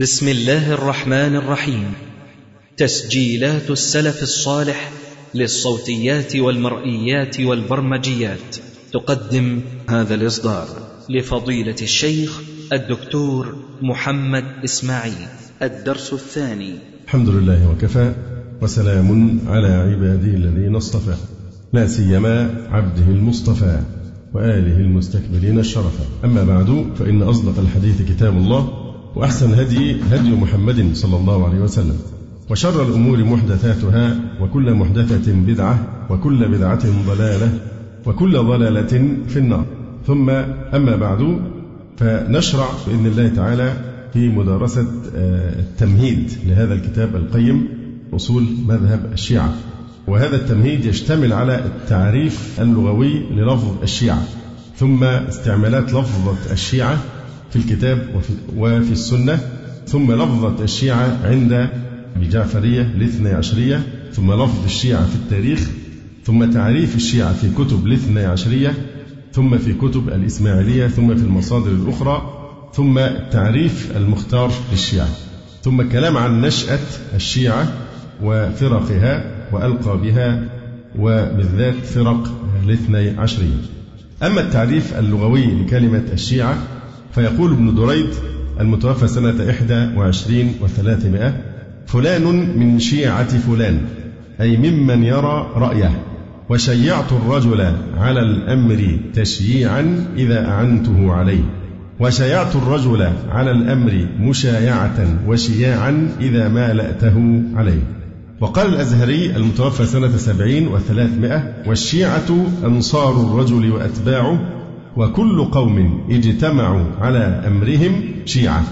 بسم الله الرحمن الرحيم. تسجيلات السلف الصالح للصوتيات والمرئيات والبرمجيات. تقدم هذا الإصدار لفضيلة الشيخ الدكتور محمد إسماعيل. الدرس الثاني. الحمد لله وكفى وسلام على عباده الذين اصطفى. لا سيما عبده المصطفى وآله المستكبرين الشرفا أما بعد فإن أصدق الحديث كتاب الله وأحسن هدي هدي محمد صلى الله عليه وسلم. وشر الأمور محدثاتها وكل محدثة بدعة وكل بدعة ضلالة وكل ضلالة في النار. ثم أما بعد فنشرع بإذن الله تعالى في مدارسة آه، التمهيد لهذا الكتاب القيم أصول مذهب الشيعة. وهذا التمهيد يشتمل على التعريف اللغوي للفظ الشيعة ثم استعمالات لفظة الشيعة في الكتاب وفي, وفي السنة ثم لفظة الشيعة عند الجعفرية الاثنى عشرية ثم لفظ الشيعة في التاريخ ثم تعريف الشيعة في كتب الاثنى عشرية ثم في كتب الإسماعيلية ثم في المصادر الأخرى ثم التعريف المختار للشيعة. ثم الكلام عن نشأة الشيعة وفرقها وألقابها وبالذات فرق الاثني عشرية. أما التعريف اللغوي لكلمة الشيعة فيقول ابن دريد المتوفى سنة إحدى وعشرين وثلاثمائة فلان من شيعة فلان أي ممن يرى رأيه وشيعت الرجل على الأمر تشييعا إذا أعنته عليه وشيعت الرجل على الأمر مشايعة وشياعا إذا ما لأته عليه. وقال الأزهري المتوفى سنة سبعين وثلاثمائة والشيعة أنصار الرجل وأتباعه وكل قوم اجتمعوا على أمرهم شيعة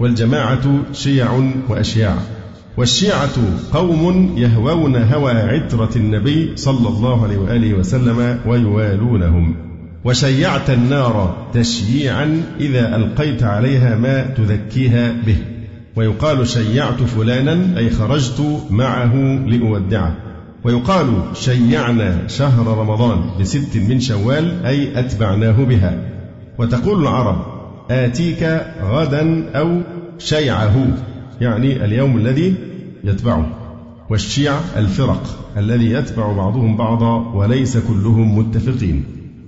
والجماعة شيع وأشياع والشيعة قوم يهوون هوى عترة النبي صلى الله عليه وآله وسلم ويوالونهم. وشيعت النار تشييعا إذا ألقيت عليها ما تذكيها به. ويقال شيعت فلانا أي خرجت معه لأودعه. ويقال شيعنا شهر رمضان بست من شوال أي أتبعناه بها. وتقول العرب آتيك غدا أو شيعه يعني اليوم الذي يتبعه. والشيع الفرق الذي يتبع بعضهم بعضا وليس كلهم متفقين.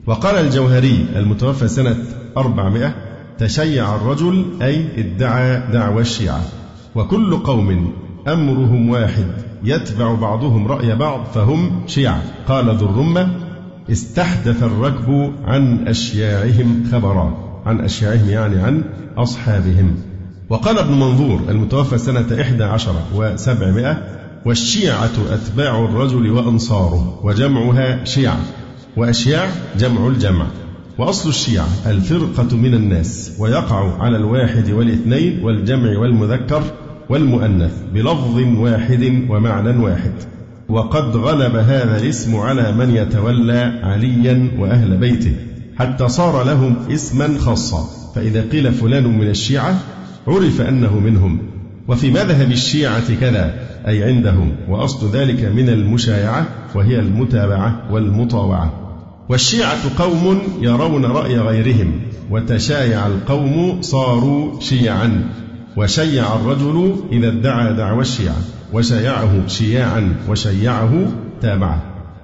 وقال الجوهري المتوفى سنة 400 تشيع الرجل أي ادعى دعوى الشيعة. وكل قوم أمرهم واحد يتبع بعضهم رأي بعض فهم شيعة. قال ذو الرمة استحدث الركب عن أشياعهم خبرا عن أشياعهم يعني عن أصحابهم. وقال ابن منظور المتوفى سنة إحدى عشر وسبعمائة والشيعة أتباع الرجل وأنصاره وجمعها شيعة. وأشياع جمع الجمع. وأصل الشيعة الفرقة من الناس ويقع على الواحد والاثنين والجمع والمذكر والمؤنث بلفظ واحد ومعنى واحد. وقد غلب هذا الاسم على من يتولى عليا وأهل بيته حتى صار لهم اسما خاصا. فإذا قيل فلان من الشيعة عرف أنه منهم. وفي مذهب الشيعة كذا أي عندهم وأصل ذلك من المشايعة وهي المتابعة والمطاوعة. والشيعة قوم يرون رأي غيرهم وتشايع القوم صاروا شيعا. وشيع الرجل إذا ادعى دعوى الشيعة وشايعه شياعا وشيعه تابعه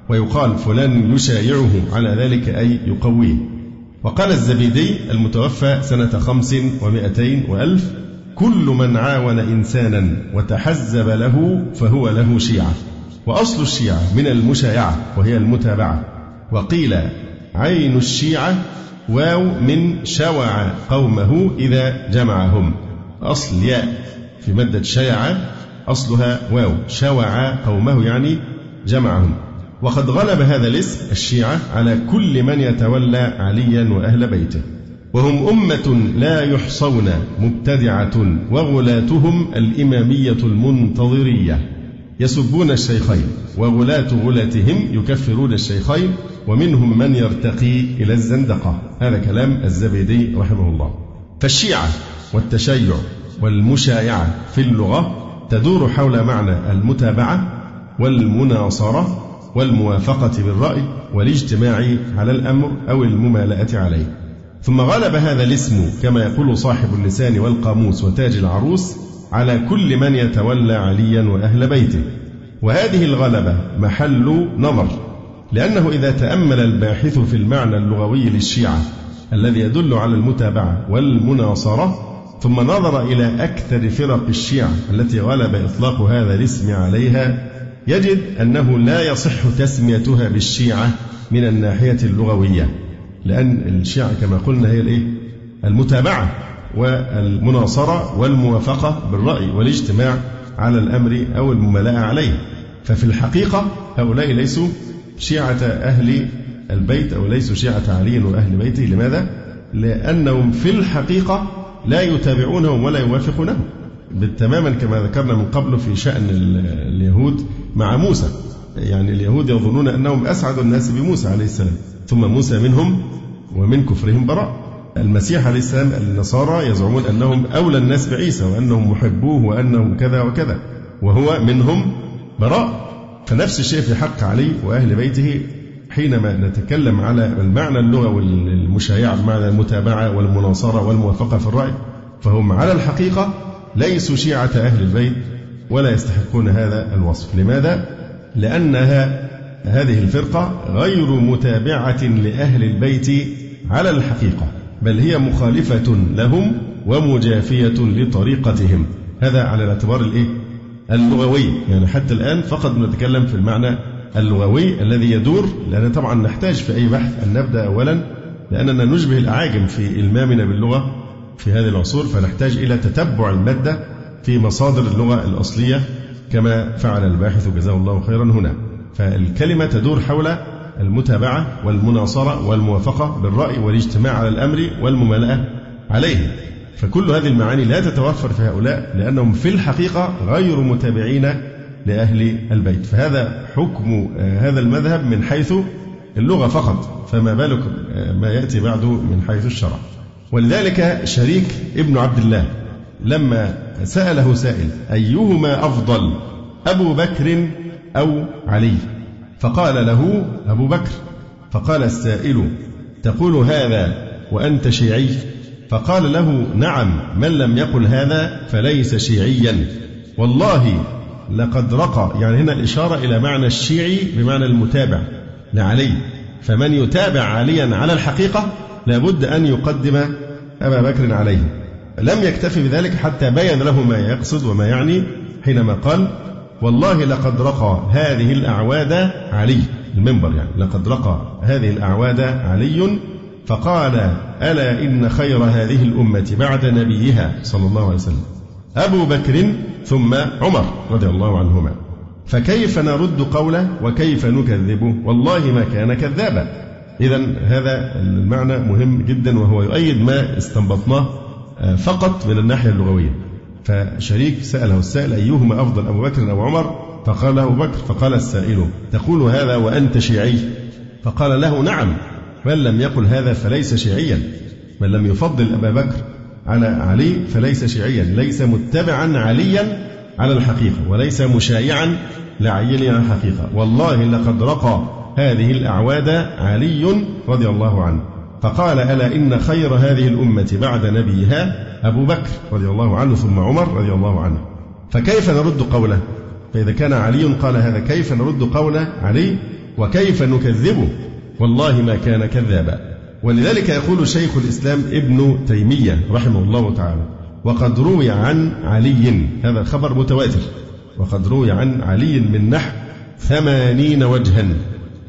ويقال فلان يشايعه على ذلك أي يقويه. وقال الزبيدي المتوفى سنة خمس ومائتين وألف كل من عاون إنسانا وتحزب له فهو له شيعة. وأصل الشيعة من المشايعة وهي المتابعة. وقيل عين الشيعة واو من شوع قومه إذا جمعهم. أصل ياء في مادة شيع أصلها واو شوع قومه يعني جمعهم. وقد غلب هذا الاسم الشيعة على كل من يتولى عليا وأهل بيته. وهم أمة لا يحصون مبتدعة وغلاتهم الإمامية المنتظرية. يسبون الشيخين وغلاة غلاتهم يكفرون الشيخين ومنهم من يرتقي إلى الزندقة. هذا كلام الزبيدي رحمه الله. فالشيعة والتشيع والمشايعة في اللغة تدور حول معنى المتابعة والمناصرة والموافقة بالرأي والاجتماع على الأمر أو الممالأة عليه. ثم غلب هذا الاسم كما يقول صاحب اللسان والقاموس وتاج العروس على كل من يتولى عليا وأهل بيته. وهذه الغلبة محل نظر لأنه إذا تأمل الباحث في المعنى اللغوي للشيعة الذي يدل على المتابعة والمناصرة ثم نظر إلى أكثر فرق الشيعة التي غلب إطلاق هذا الاسم عليها يجد أنه لا يصح تسميتها بالشيعة من الناحية اللغوية لأن الشيعة كما قلنا هي الإيه؟ المتابعة والمناصرة والموافقة بالرأي والاجتماع على الأمر أو الممالاة عليه ففي الحقيقة هؤلاء ليسوا شيعة أهل البيت أو ليسوا شيعة علي وأهل بيته لماذا؟ لأنهم في الحقيقة لا يتابعونهم ولا يوافقونهم. تماما كما ذكرنا من قبل في شأن اليهود مع موسى. يعني اليهود يظنون أنهم أسعد الناس بموسى عليه السلام. ثم موسى منهم ومن كفرهم براء. المسيح عليه السلام النصارى يزعمون أنهم أولى الناس بعيسى وأنهم محبوه وأنهم كذا وكذا. وهو منهم براء. فنفس الشيء في حق علي وأهل بيته حينما نتكلم على المعنى اللغوي المشايع بمعنى المتابعة والمناصرة والموافقة في الرأي فهم على الحقيقة ليسوا شيعة أهل البيت ولا يستحقون هذا الوصف لماذا؟ لأنها هذه الفرقة غير متابعة لأهل البيت على الحقيقة بل هي مخالفة لهم ومجافية لطريقتهم هذا على الاعتبار الإيه؟ اللغوي يعني حتى الآن فقط نتكلم في المعنى اللغوي الذي يدور لأن طبعا نحتاج في أي بحث أن نبدأ أولا لأننا نشبه الأعاجم في إلمامنا باللغة في هذه العصور فنحتاج إلى تتبع المادة في مصادر اللغة الأصلية كما فعل الباحث جزاه الله خيرا هنا. فالكلمة تدور حول المتابعة والمناصرة والموافقة بالرأي والاجتماع على الأمر والممالأة عليه. فكل هذه المعاني لا تتوفر في هؤلاء لأنهم في الحقيقة غير متابعين لأهل البيت. فهذا حكم آه، هذا المذهب من حيث اللغة فقط فما بالك آه، ما يأتي بعده من حيث الشرع. ولذلك شريك ابن عبد الله لما سأله سائل أيهما أفضل أبو بكر أو علي؟ فقال له أبو بكر. فقال السائل تقول هذا وأنت شيعي؟ فقال له نعم من لم يقل هذا فليس شيعيا. والله لقد رقى. يعني هنا الإشارة إلى معنى الشيعي بمعنى المتابع لعلي. فمن يتابع عليا على الحقيقة لابد أن يقدم أبا بكر عليه. لم يكتفي بذلك حتى بين له ما يقصد وما يعني حينما قال والله لقد رقى هذه الأعواد علي. المنبر يعني. لقد رقى هذه الأعواد علي. فقال ألا إن خير هذه الأمة بعد نبيها صلى الله عليه وسلم. أبو بكر ثم عمر رضي الله عنهما. فكيف نرد قوله وكيف نكذبه والله ما كان كذابا. إذا هذا المعنى مهم جدا وهو يؤيد ما استنبطناه آه، فقط من الناحية اللغوية. فشريك سأله السائل أيهما أفضل أبو بكر أو عمر؟ فقال أبو بكر فقال السائل تقول هذا وأنت شيعي؟ فقال له نعم من لم يقل هذا فليس شيعيا. من لم يفضل أبا بكر على علي فليس شيعيا ليس متبعا عليا على الحقيقة وليس مشايعا لعلي على الحقيقة. والله لقد رقى هذه الأعواد علي رضي الله عنه. فقال ألا إن خير هذه الأمة بعد نبيها أبو بكر رضي الله عنه ثم عمر رضي الله عنه. فكيف نرد قوله؟ فإذا كان علي قال هذا كيف نرد قول علي؟ وكيف نكذبه؟ والله ما كان كذابا. ولذلك يقول شيخ الإسلام ابن تيمية رحمه الله تعالى وقد روي عن علي هذا خبر متواتر وقد روي عن علي من نحو ثمانين وجها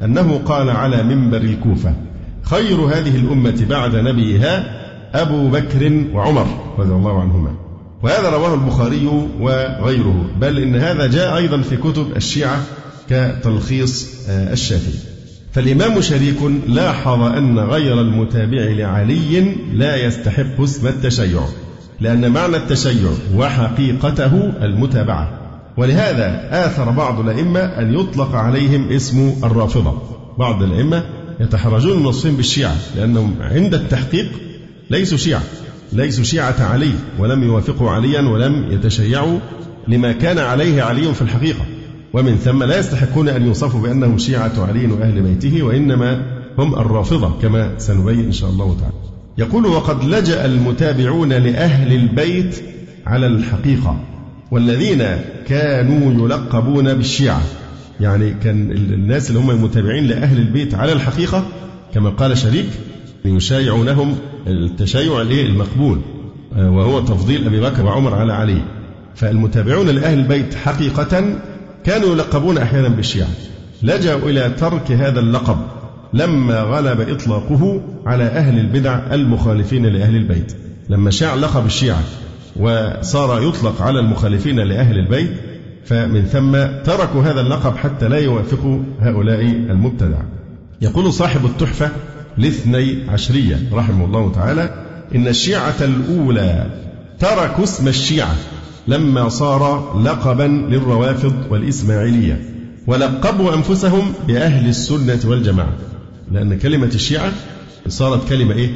أنه قال على منبر الكوفة خير هذه الأمة بعد نبيها أبو بكر وعمر رضي الله عنهما. وهذا رواه البخاري وغيره بل إن هذا جاء أيضا في كتب الشيعة كتلخيص آه، الشافعي. فالإمام شريك لاحظ أن غير المتابع لعلي لا يستحق اسم التشيع لأن معنى التشيع وحقيقته المتابعة. ولهذا آثر بعض الأئمة أن يطلق عليهم اسم الرافضة. بعض الأئمة يتحرجون من وصفهم بالشيعة لأنهم عند التحقيق ليسوا شيعة ليسوا شيعة علي ولم يوافقوا عليا ولم يتشيعوا لما كان عليه علي في الحقيقة. ومن ثم لا يستحقون أن يوصفوا بأنهم شيعة علي وأهل بيته وإنما هم الرافضة كما سنبين إن شاء الله تعالى. يقول وقد لجأ المتابعون لأهل البيت على الحقيقة والذين كانوا يلقبون بالشيعة. يعني كان الناس اللي هم المتابعين لأهل البيت على الحقيقة كما قال شريك يشايعونهم التشيع المقبول وهو تفضيل أبي بكر وعمر على علي. فالمتابعون لأهل البيت حقيقة كانوا يلقبون أحيانا بالشيعة. لجأوا إلى ترك هذا اللقب لما غلب إطلاقه على أهل البدع المخالفين لأهل البيت. لما شاع لقب الشيعة وصار يطلق على المخالفين لأهل البيت فمن ثم تركوا هذا اللقب حتى لا يوافقوا هؤلاء المبتدع. يقول صاحب التحفة الاثني عشرية رحمه الله تعالى إن الشيعة الأولى تركوا اسم الشيعة لما صار لقبا للروافض والإسماعيلية. ولقبوا أنفسهم بأهل السنة والجماعة. لأن كلمة الشيعة صارت كلمة إيه؟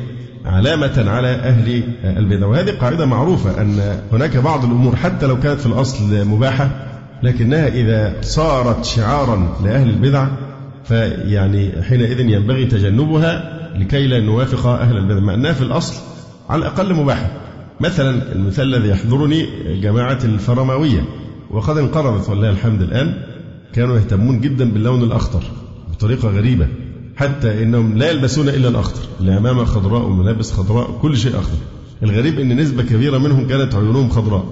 علامة على أهل البدع. وهذه قاعدة معروفة أن هناك بعض الأمور حتى لو كانت في الأصل مباحة لكنها إذا صارت شعارا لأهل البدع فيعني حينئذ ينبغي تجنبها لكي لا نوافق أهل البدع مع أنها في الأصل على الأقل مباحة. مثلا المثال الذي يحضرني جماعة الفرماوية وقد انقرضت والله الحمد الآن كانوا يهتمون جدا باللون الأخضر بطريقة غريبة حتى إنهم لا يلبسون إلا الأخضر، العمامه خضراء وملابس خضراء، كل شيء أخضر. الغريب إن نسبة كبيرة منهم كانت عيونهم خضراء.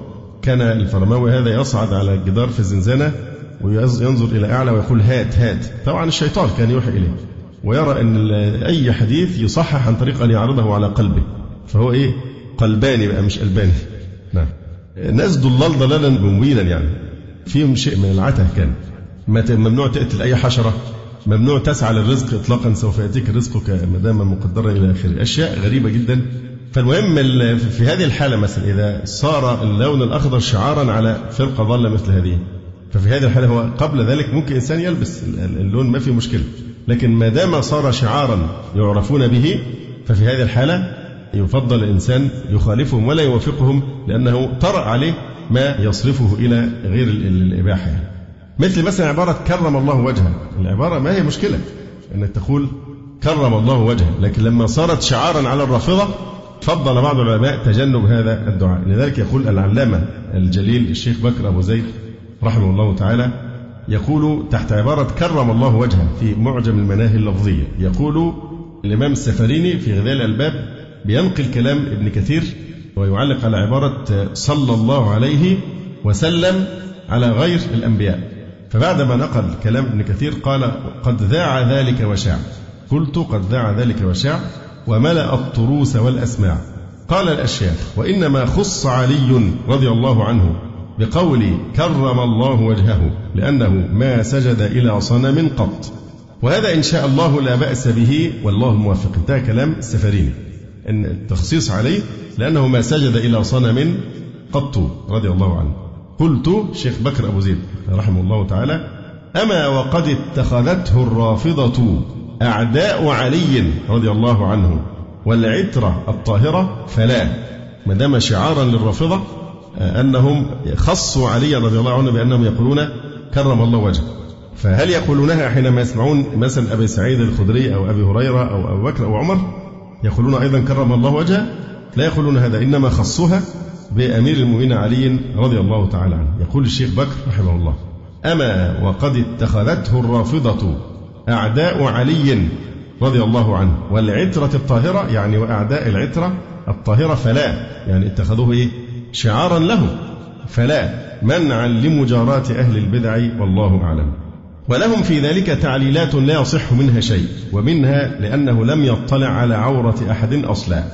كان الفرماوي هذا يصعد على الجدار في الزنزانه وينظر إلى أعلى ويقول هات هات، طبعا الشيطان كان يوحي إليه. ويرى إن أي حديث يصحح عن طريق أن يعرضه على قلبه. فهو إيه؟ قلباني بقى مش قلباني. نعم. ناس ضلال ضلالا مبينا يعني. فيهم شيء من العته كان. ممنوع تقتل أي حشرة ممنوع تسعى للرزق اطلاقا سوف يأتيك رزقك ما دام مقدرا إلى آخره أشياء غريبة جدا فالمهم في هذه الحالة مثلا إذا صار اللون الأخضر شعارا على فرقة ضاله مثل هذه ففي هذه الحالة هو قبل ذلك ممكن إنسان يلبس اللون ما في مشكلة لكن ما دام صار شعارا يعرفون به ففي هذه الحالة يفضل الإنسان يخالفهم ولا يوافقهم لأنه طرأ عليه ما يصرفه إلى غير الإباحة يعني. مثل مثلا عبارة كرم الله وجهه. العبارة ما هي مشكلة أنك تقول كرم الله وجهه. لكن لما صارت شعارا على الرافضة فضل بعض العلماء تجنب هذا الدعاء. لذلك يقول العلامة الجليل الشيخ بكر أبو زيد رحمه الله تعالى يقول تحت عبارة كرم الله وجهه في معجم المناهي اللفظية يقول الإمام السفريني في غذاء الألباب بينقل كلام ابن كثير ويعلق على عبارة صلى الله عليه وسلم على غير الأنبياء. فبعدما نقل كلام ابن كثير قال قد ذاع ذلك وشاع. قلت قد ذاع ذلك وشاع وملأ الطروس والأسماع. قال الأشياخ وإنما خص علي رضي الله عنه بقول كرم الله وجهه لأنه ما سجد إلى صنم قط. وهذا إن شاء الله لا بأس به والله الموفق انتهى كلام السفريني أن التخصيص عليه لأنه ما سجد إلى صنم قط رضي الله عنه. قلت شيخ بكر أبو زيد رحمه الله تعالى أما وقد اتخذته الرافضة أعداء علي رضي الله عنه والعترة الطاهرة فلا. ما دام شعارا للرافضة أنهم خصوا علي رضي الله عنه بأنهم يقولون كرم الله وجهه. فهل يقولونها حينما يسمعون مثلا أبي سعيد الخدري أو أبي هريرة أو أبو بكر أو عمر؟ يقولون أيضا كرم الله وجهه. لا يقولون هذا إنما خصوها بأمير المؤمنين علي رضي الله تعالى عنه. يقول الشيخ بكر رحمه الله أما وقد اتخذته الرافضة أعداء علي رضي الله عنه والعترة الطاهرة يعني وأعداء العترة الطاهرة فلا يعني اتخذوه إيه؟ شعارا له فلا منعا لمجاراة أهل البدع والله أعلم. ولهم في ذلك تعليلات لا يصح منها شيء ومنها لأنه لم يطلع على عورة أحد أصلا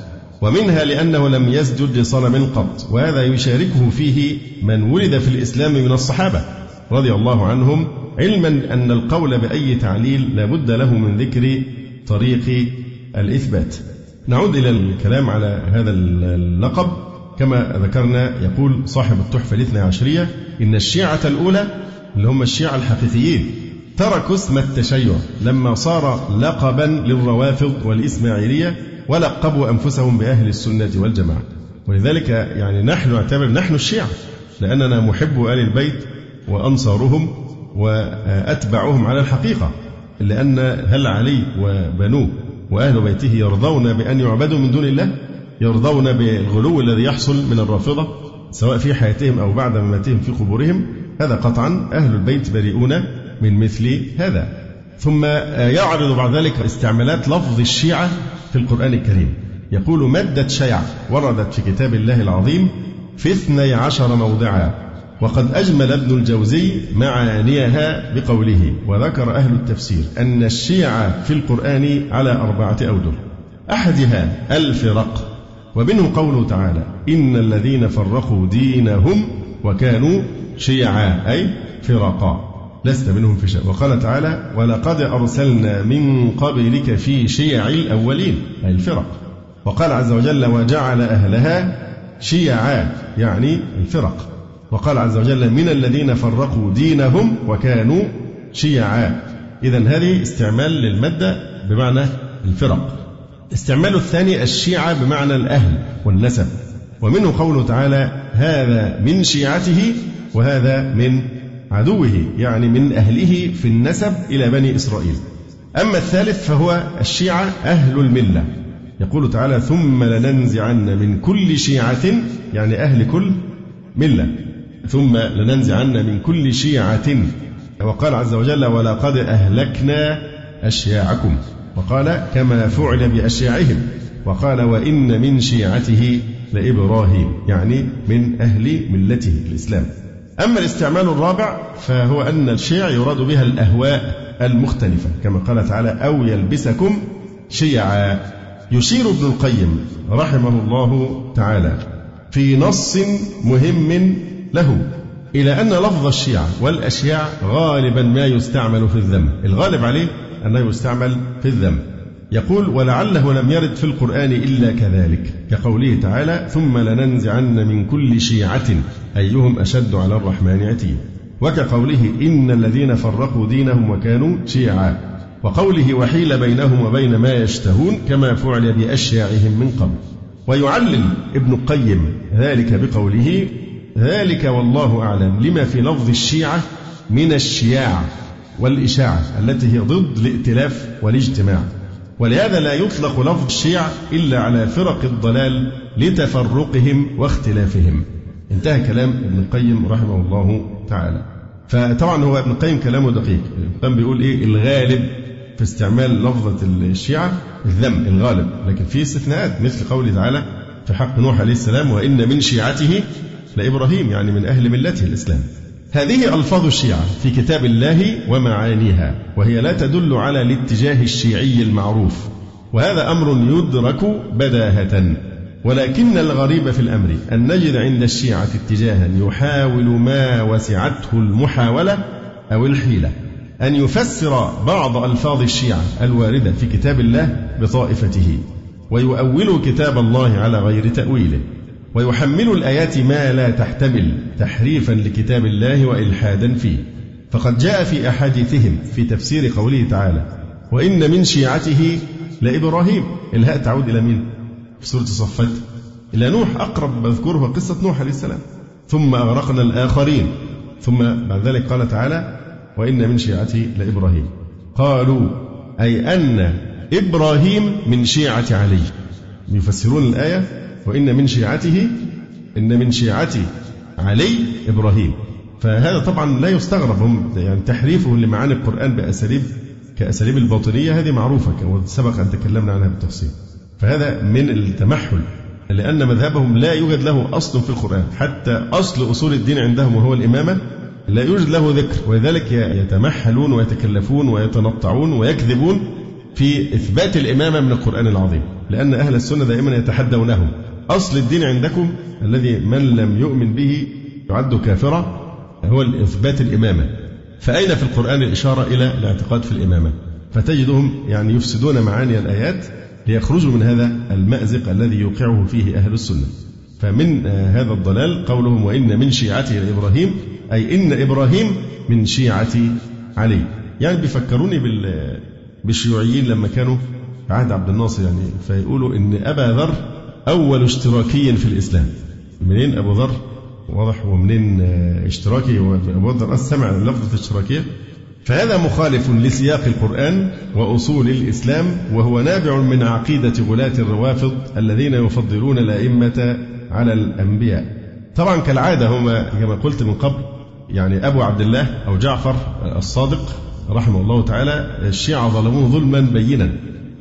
ومنها لأنه لم يسجد لصنم قط وهذا يشاركه فيه من ولد في الإسلام من الصحابة رضي الله عنهم علما أن القول بأي تعليل لا بد له من ذكر طريق الإثبات. نعود إلى الكلام على هذا اللقب. كما ذكرنا يقول صاحب التحفة الاثنى عشرية إن الشيعة الأولى اللي هم الشيعة الحقيقيين. تركوا اسم التشيع لما صار لقبا للروافض والإسماعيلية ولقبوا أنفسهم بأهل السنة والجماعة. ولذلك يعني نحن نعتبر نحن الشيعة لأننا محب آل البيت وأنصارهم وأتبعهم على الحقيقة لأن هل علي وبنوه وأهل بيته يرضون بأن يعبدوا من دون الله؟ يرضون بالغلو الذي يحصل من الرافضة سواء في حياتهم أو بعد مماتهم في قبورهم؟ هذا قطعا أهل البيت بريئون من مثل هذا. ثم يعرض بعد ذلك استعمالات لفظ الشيعة في القرآن الكريم. يقول مادة شيع وردت في كتاب الله العظيم في اثني عشر موضعا وقد أجمل ابن الجوزي معانيها بقوله. وذكر أهل التفسير أن الشيعة في القرآن على أربعة أوجه أحدها الفرق. ومنه قوله تعالى إن الذين فرقوا دينهم وكانوا شيعا أي فرقا لست منهم في شيء. وقال تعالى ولقد أرسلنا من قبلك في شيع الأولين أي الفرق. وقال عز وجل وجعل أهلها شيعا يعني الفرق. وقال عز وجل من الذين فرقوا دينهم وكانوا شيعا إذا هذه استعمال للمادة بمعنى الفرق. استعمال الثاني الشيعة بمعنى الأهل والنسب. ومنه قوله تعالى هذا من شيعته وهذا من عدوه يعني من أهله في النسب إلى بني إسرائيل. أما الثالث فهو الشيعة أهل الملة. يقول تعالى ثم لننزعن من كل شيعة يعني أهل كل ملة. ثم لننزعن من كل شيعة. وقال عز وجل ولقد أهلكنا أشياعكم. وقال كما فعل بأشياعهم. وقال وإن من شيعته لإبراهيم. يعني من أهل ملته الإسلام. أما الاستعمال الرابع فهو أن الشيع يراد بها الأهواء المختلفة كما قال تعالى أو يلبسكم شيعا. يشير ابن القيم رحمه الله تعالى في نص مهم له إلى أن لفظ الشيعة والأشياع غالبا ما يستعمل في الذم. الغالب عليه أنه يستعمل في الذم. يقول ولعله لم يرد في القرآن إلا كذلك. كقوله تعالى ثم لننزعن من كل شيعة. أيهم أشد على الرحمن عتيا وكقوله إن الذين فرقوا دينهم وكانوا شيعا. وقوله وحيل بينهم وبين ما يشتهون كما فعل بأشياعهم من قبل. ويعلل ابن القيم ذلك بقوله ذلك والله أعلم لما في لفظ الشيعة من الشياع والإشاعة التي هي ضد الائتلاف والاجتماع. ولهذا لا يطلق لفظ الشيع إلا على فرق الضلال لتفرقهم واختلافهم. انتهى كلام ابن القيم رحمه الله تعالى. فطبعا هو ابن القيم كلامه دقيق. ابن القيم بيقول إيه؟ الغالب. في استعمال لفظة الشيعة الذم الغالب. لكن في استثناءات مثل قوله تعالى في حق نوح عليه السلام وإن من شيعته لإبراهيم يعني من أهل ملته الإسلام. هذه ألفاظ الشيعة في كتاب الله ومعانيها وهي لا تدل على الاتجاه الشيعي المعروف وهذا أمر يدرك بداهة. ولكن الغريب في الأمر أن نجد عند الشيعة اتجاها يحاول ما وسعته المحاولة أو الحيلة أن يفسر بعض ألفاظ الشيعة الواردة في كتاب الله بطائفته ويؤول كتاب الله على غير تأويله. ويحمل الآيات ما لا تحتمل تحريفا لكتاب الله وإلحادا فيه. فقد جاء في أحاديثهم في تفسير قوله تعالى وإن من شيعته لإبراهيم. إلهاء تعود إلى مين؟ في سورة الصفات. إلى نوح أقرب مذكور قصة نوح عليه السلام. ثم أغرقنا الآخرين. ثم بعد ذلك قال تعالى وإن من شيعته لإبراهيم. قالوا أي أن إبراهيم من شيعة علي. يفسرون الآية وإن من شيعته إن من شيعتي علي إبراهيم. فهذا طبعا لا يستغرب هم يعني تحريفه لمعاني القرآن بأساليب كأساليب الباطنية هذه معروفة وسبق أن تكلمنا عنها بالتفصيل. فهذا من التمحل لأن مذهبهم لا يوجد له أصل في القرآن. حتى أصل أصول الدين عندهم وهو الإمامة لا يوجد له ذكر. ولذلك يتمحلون ويتكلفون ويتنطعون ويكذبون في إثبات الإمامة من القرآن العظيم لأن أهل السنة دائما يتحدونهم. أصل الدين عندكم الذي من لم يؤمن به يعد كافرا هو إثبات الإمامة. فأين في القرآن الإشارة إلى الاعتقاد في الإمامة؟ فتجدهم يعني يفسدون معاني الآيات ليخرجوا من هذا المأزق الذي يوقعه فيه أهل السنة. فمن هذا الضلال قولهم وإن من شيعته لإبراهيم أي إن إبراهيم من شيعة علي. يعني بيفكروني بالشيوعيين لما كانوا عهد عبد الناصر يعني فيقولوا إن أبا ذر أول اشتراكي في الإسلام. منين أبو ذر؟ واضح ومنين اشتراكي؟ أبو ذر سمع لفظة الاشتراكية. فهذا مخالف لسياق القرآن وأصول الإسلام وهو نابع من عقيدة غلاة الروافض الذين يفضلون الأئمة على الأنبياء. طبعا كالعادة هما كما قلت من قبل يعني أبو عبد الله أو جعفر الصادق رحمه الله تعالى الشيعة ظلموه ظلما بينا.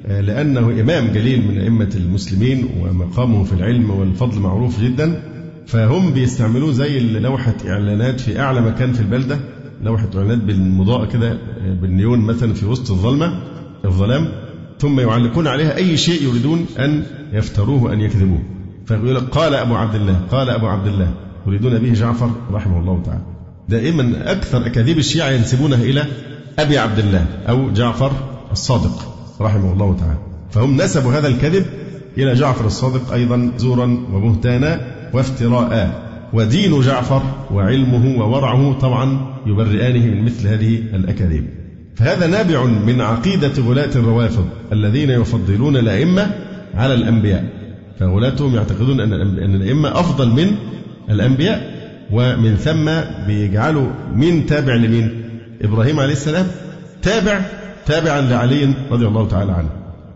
لأنه إمام جليل من أئمة المسلمين ومقامه في العلم والفضل معروف جدا فهم بيستعملوه زي لوحة إعلانات في أعلى مكان في البلدة لوحة إعلانات بالمضاءة كده بالنيون مثلا في وسط الظلمة الظلام ثم يعلقون عليها أي شيء يريدون أن يفتروه وأن يكذبوه. فيقول قال أبو عبد الله قال أبو عبد الله يريدون به جعفر رحمه الله تعالى. دائما أكثر أكاذيب الشيعة ينسبونها إلى أبي عبد الله أو جعفر الصادق. رحمه الله تعالى. فهم نسبوا هذا الكذب إلى جعفر الصادق أيضا زورا وبهتانا وافتراء. ودين جعفر وعلمه وورعه طبعا يبرئانه من مثل هذه الأكاذيب. فهذا نابع من عقيدة غلاة الروافض الذين يفضلون الأئمة على الأنبياء. فغلاتهم يعتقدون أن الأئمة أفضل من الأنبياء ومن ثم بيجعلوا مين تابع لمين؟ إبراهيم عليه السلام. تابع تابعا لعلي رضي الله تعالى عنه.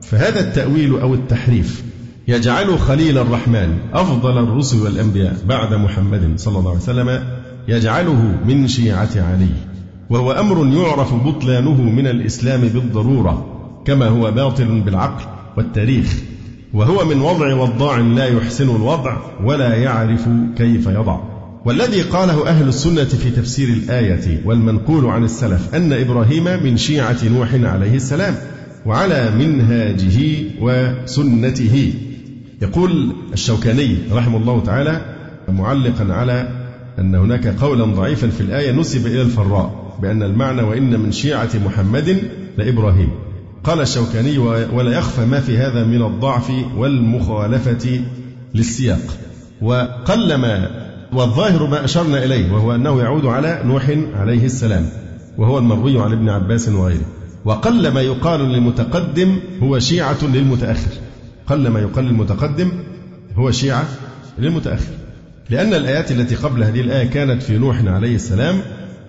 فهذا التأويل أو التحريف يجعل خليل الرحمن أفضل الرسل والأنبياء بعد محمد صلى الله عليه وسلم يجعله من شيعة علي. وهو أمر يعرف بطلانه من الإسلام بالضرورة كما هو باطل بالعقل والتاريخ. وهو من وضع وضاع لا يحسن الوضع ولا يعرف كيف يضع. والذي قاله أهل السنة في تفسير الآية والمنقول عن السلف أن إبراهيم من شيعة نوح عليه السلام وعلى منهاجه وسنته. يقول الشوكاني رحمه الله تعالى معلقا على أن هناك قولا ضعيفا في الآية نسب إلى الفراء بأن المعنى وإن من شيعة محمد لإبراهيم. قال الشوكاني ولا يخفى ما في هذا من الضعف والمخالفة للسياق. وقلما والظاهر ما أشرنا إليه وهو أنه يعود على نوح عليه السلام وهو المروي عن ابن عباس وغيره. وقل ما يقال للمتقدم هو شيعة للمتأخر. قل ما يقال للمتقدم هو شيعة للمتأخر. لأن الآيات التي قبل هذه الآية كانت في نوح عليه السلام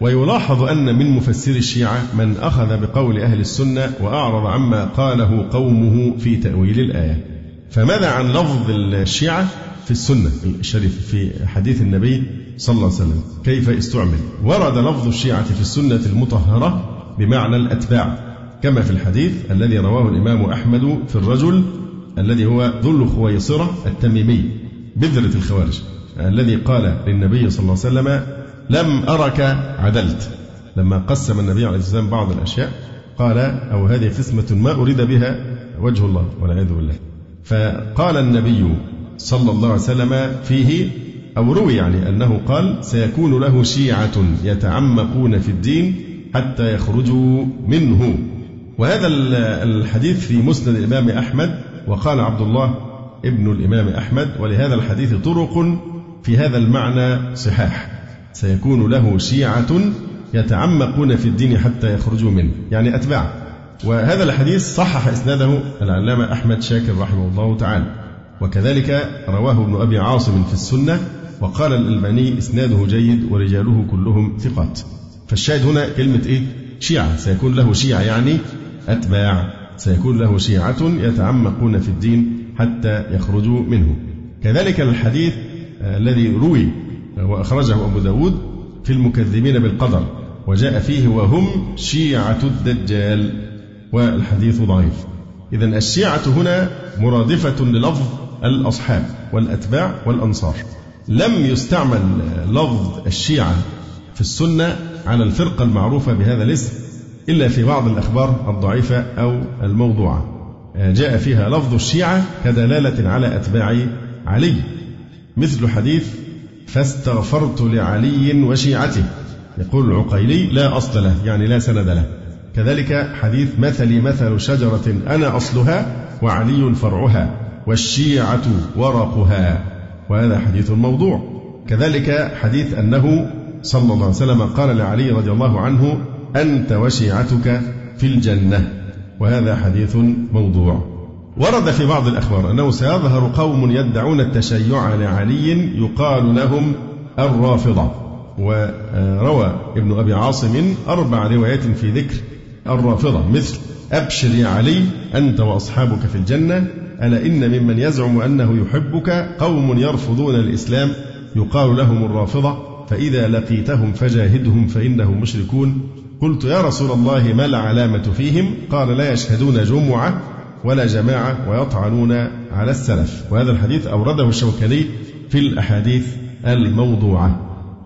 ويلاحظ أن من مفسري الشيعة من أخذ بقول أهل السنة وأعرض عما قاله قومه في تأويل الآية. فماذا عن لفظ الشيعة؟ في السنة الشريفة في حديث النبي صلى الله عليه وسلم كيف استعمل؟ ورد لفظ الشيعة في السنة المطهرة بمعنى الأتباع كما في الحديث الذي رواه الإمام أحمد في الرجل الذي هو ذو الخويصرة التميمي بذرة الخوارج الذي قال للنبي صلى الله عليه وسلم لم أرك عدلت. لما قسم النبي عليه الصلاة والسلام بعض الأشياء قال أو هذه قسمة ما أريد بها وجه الله والعياذ بالله. فقال النبي صلى الله عليه وسلم فيه أو روي يعني أنه قال سيكون له شيعة يتعمقون في الدين حتى يخرجوا منه. وهذا الحديث في مسند الإمام أحمد وقال عبد الله ابن الإمام أحمد ولهذا الحديث طرق في هذا المعنى صحاح. سيكون له شيعة يتعمقون في الدين حتى يخرجوا منه. يعني أتباع. وهذا الحديث صحح إسناده العلامة أحمد شاكر رحمه الله تعالى. وكذلك رواه ابن أبي عاصم في السنة وقال الألباني إسناده جيد ورجاله كلهم ثقات. فالشاهد هنا كلمة إيه؟ شيعة. سيكون له شيعة يعني أتباع. سيكون له شيعة يتعمقون في الدين حتى يخرجوا منه. كذلك الحديث الذي روي وأخرجه أبو داود في المكذبين بالقدر وجاء فيه وهم شيعة الدجال والحديث ضعيف. إذا الشيعة هنا مرادفة للفظ الأصحاب والأتباع والأنصار. لم يستعمل لفظ الشيعة في السنة على الفرقة المعروفة بهذا الاسم إلا في بعض الأخبار الضعيفة أو الموضوعة. جاء فيها لفظ الشيعة كدلالة على أتباع علي مثل حديث فاستغفرت لعلي وشيعته يقول العقيلي لا أصل له يعني لا سند له كذلك حديث مثلي مثل شجرة أنا أصلها وعلي فرعها والشيعة ورقها. وهذا حديث موضوع. كذلك حديث أنه صلى الله عليه وسلم قال لعلي رضي الله عنه أنت وشيعتك في الجنة. وهذا حديث موضوع. ورد في بعض الأخبار أنه سيظهر قوم يدعون التشيع لعلي يقال لهم الرافضة. وروى ابن أبي عاصم أربع روايات في ذكر الرافضة مثل أبشر يا علي أنت وأصحابك في الجنة ألا إن ممن يزعم أنه يحبك قوم يرفضون الإسلام يقال لهم الرافضة فإذا لقيتهم فجاهدهم فإنهم مشركون. قلت يا رسول الله ما العلامة فيهم؟ قال لا يشهدون جمعة ولا جماعة ويطعنون على السلف. وهذا الحديث أورده الشوكاني في الأحاديث الموضوعة.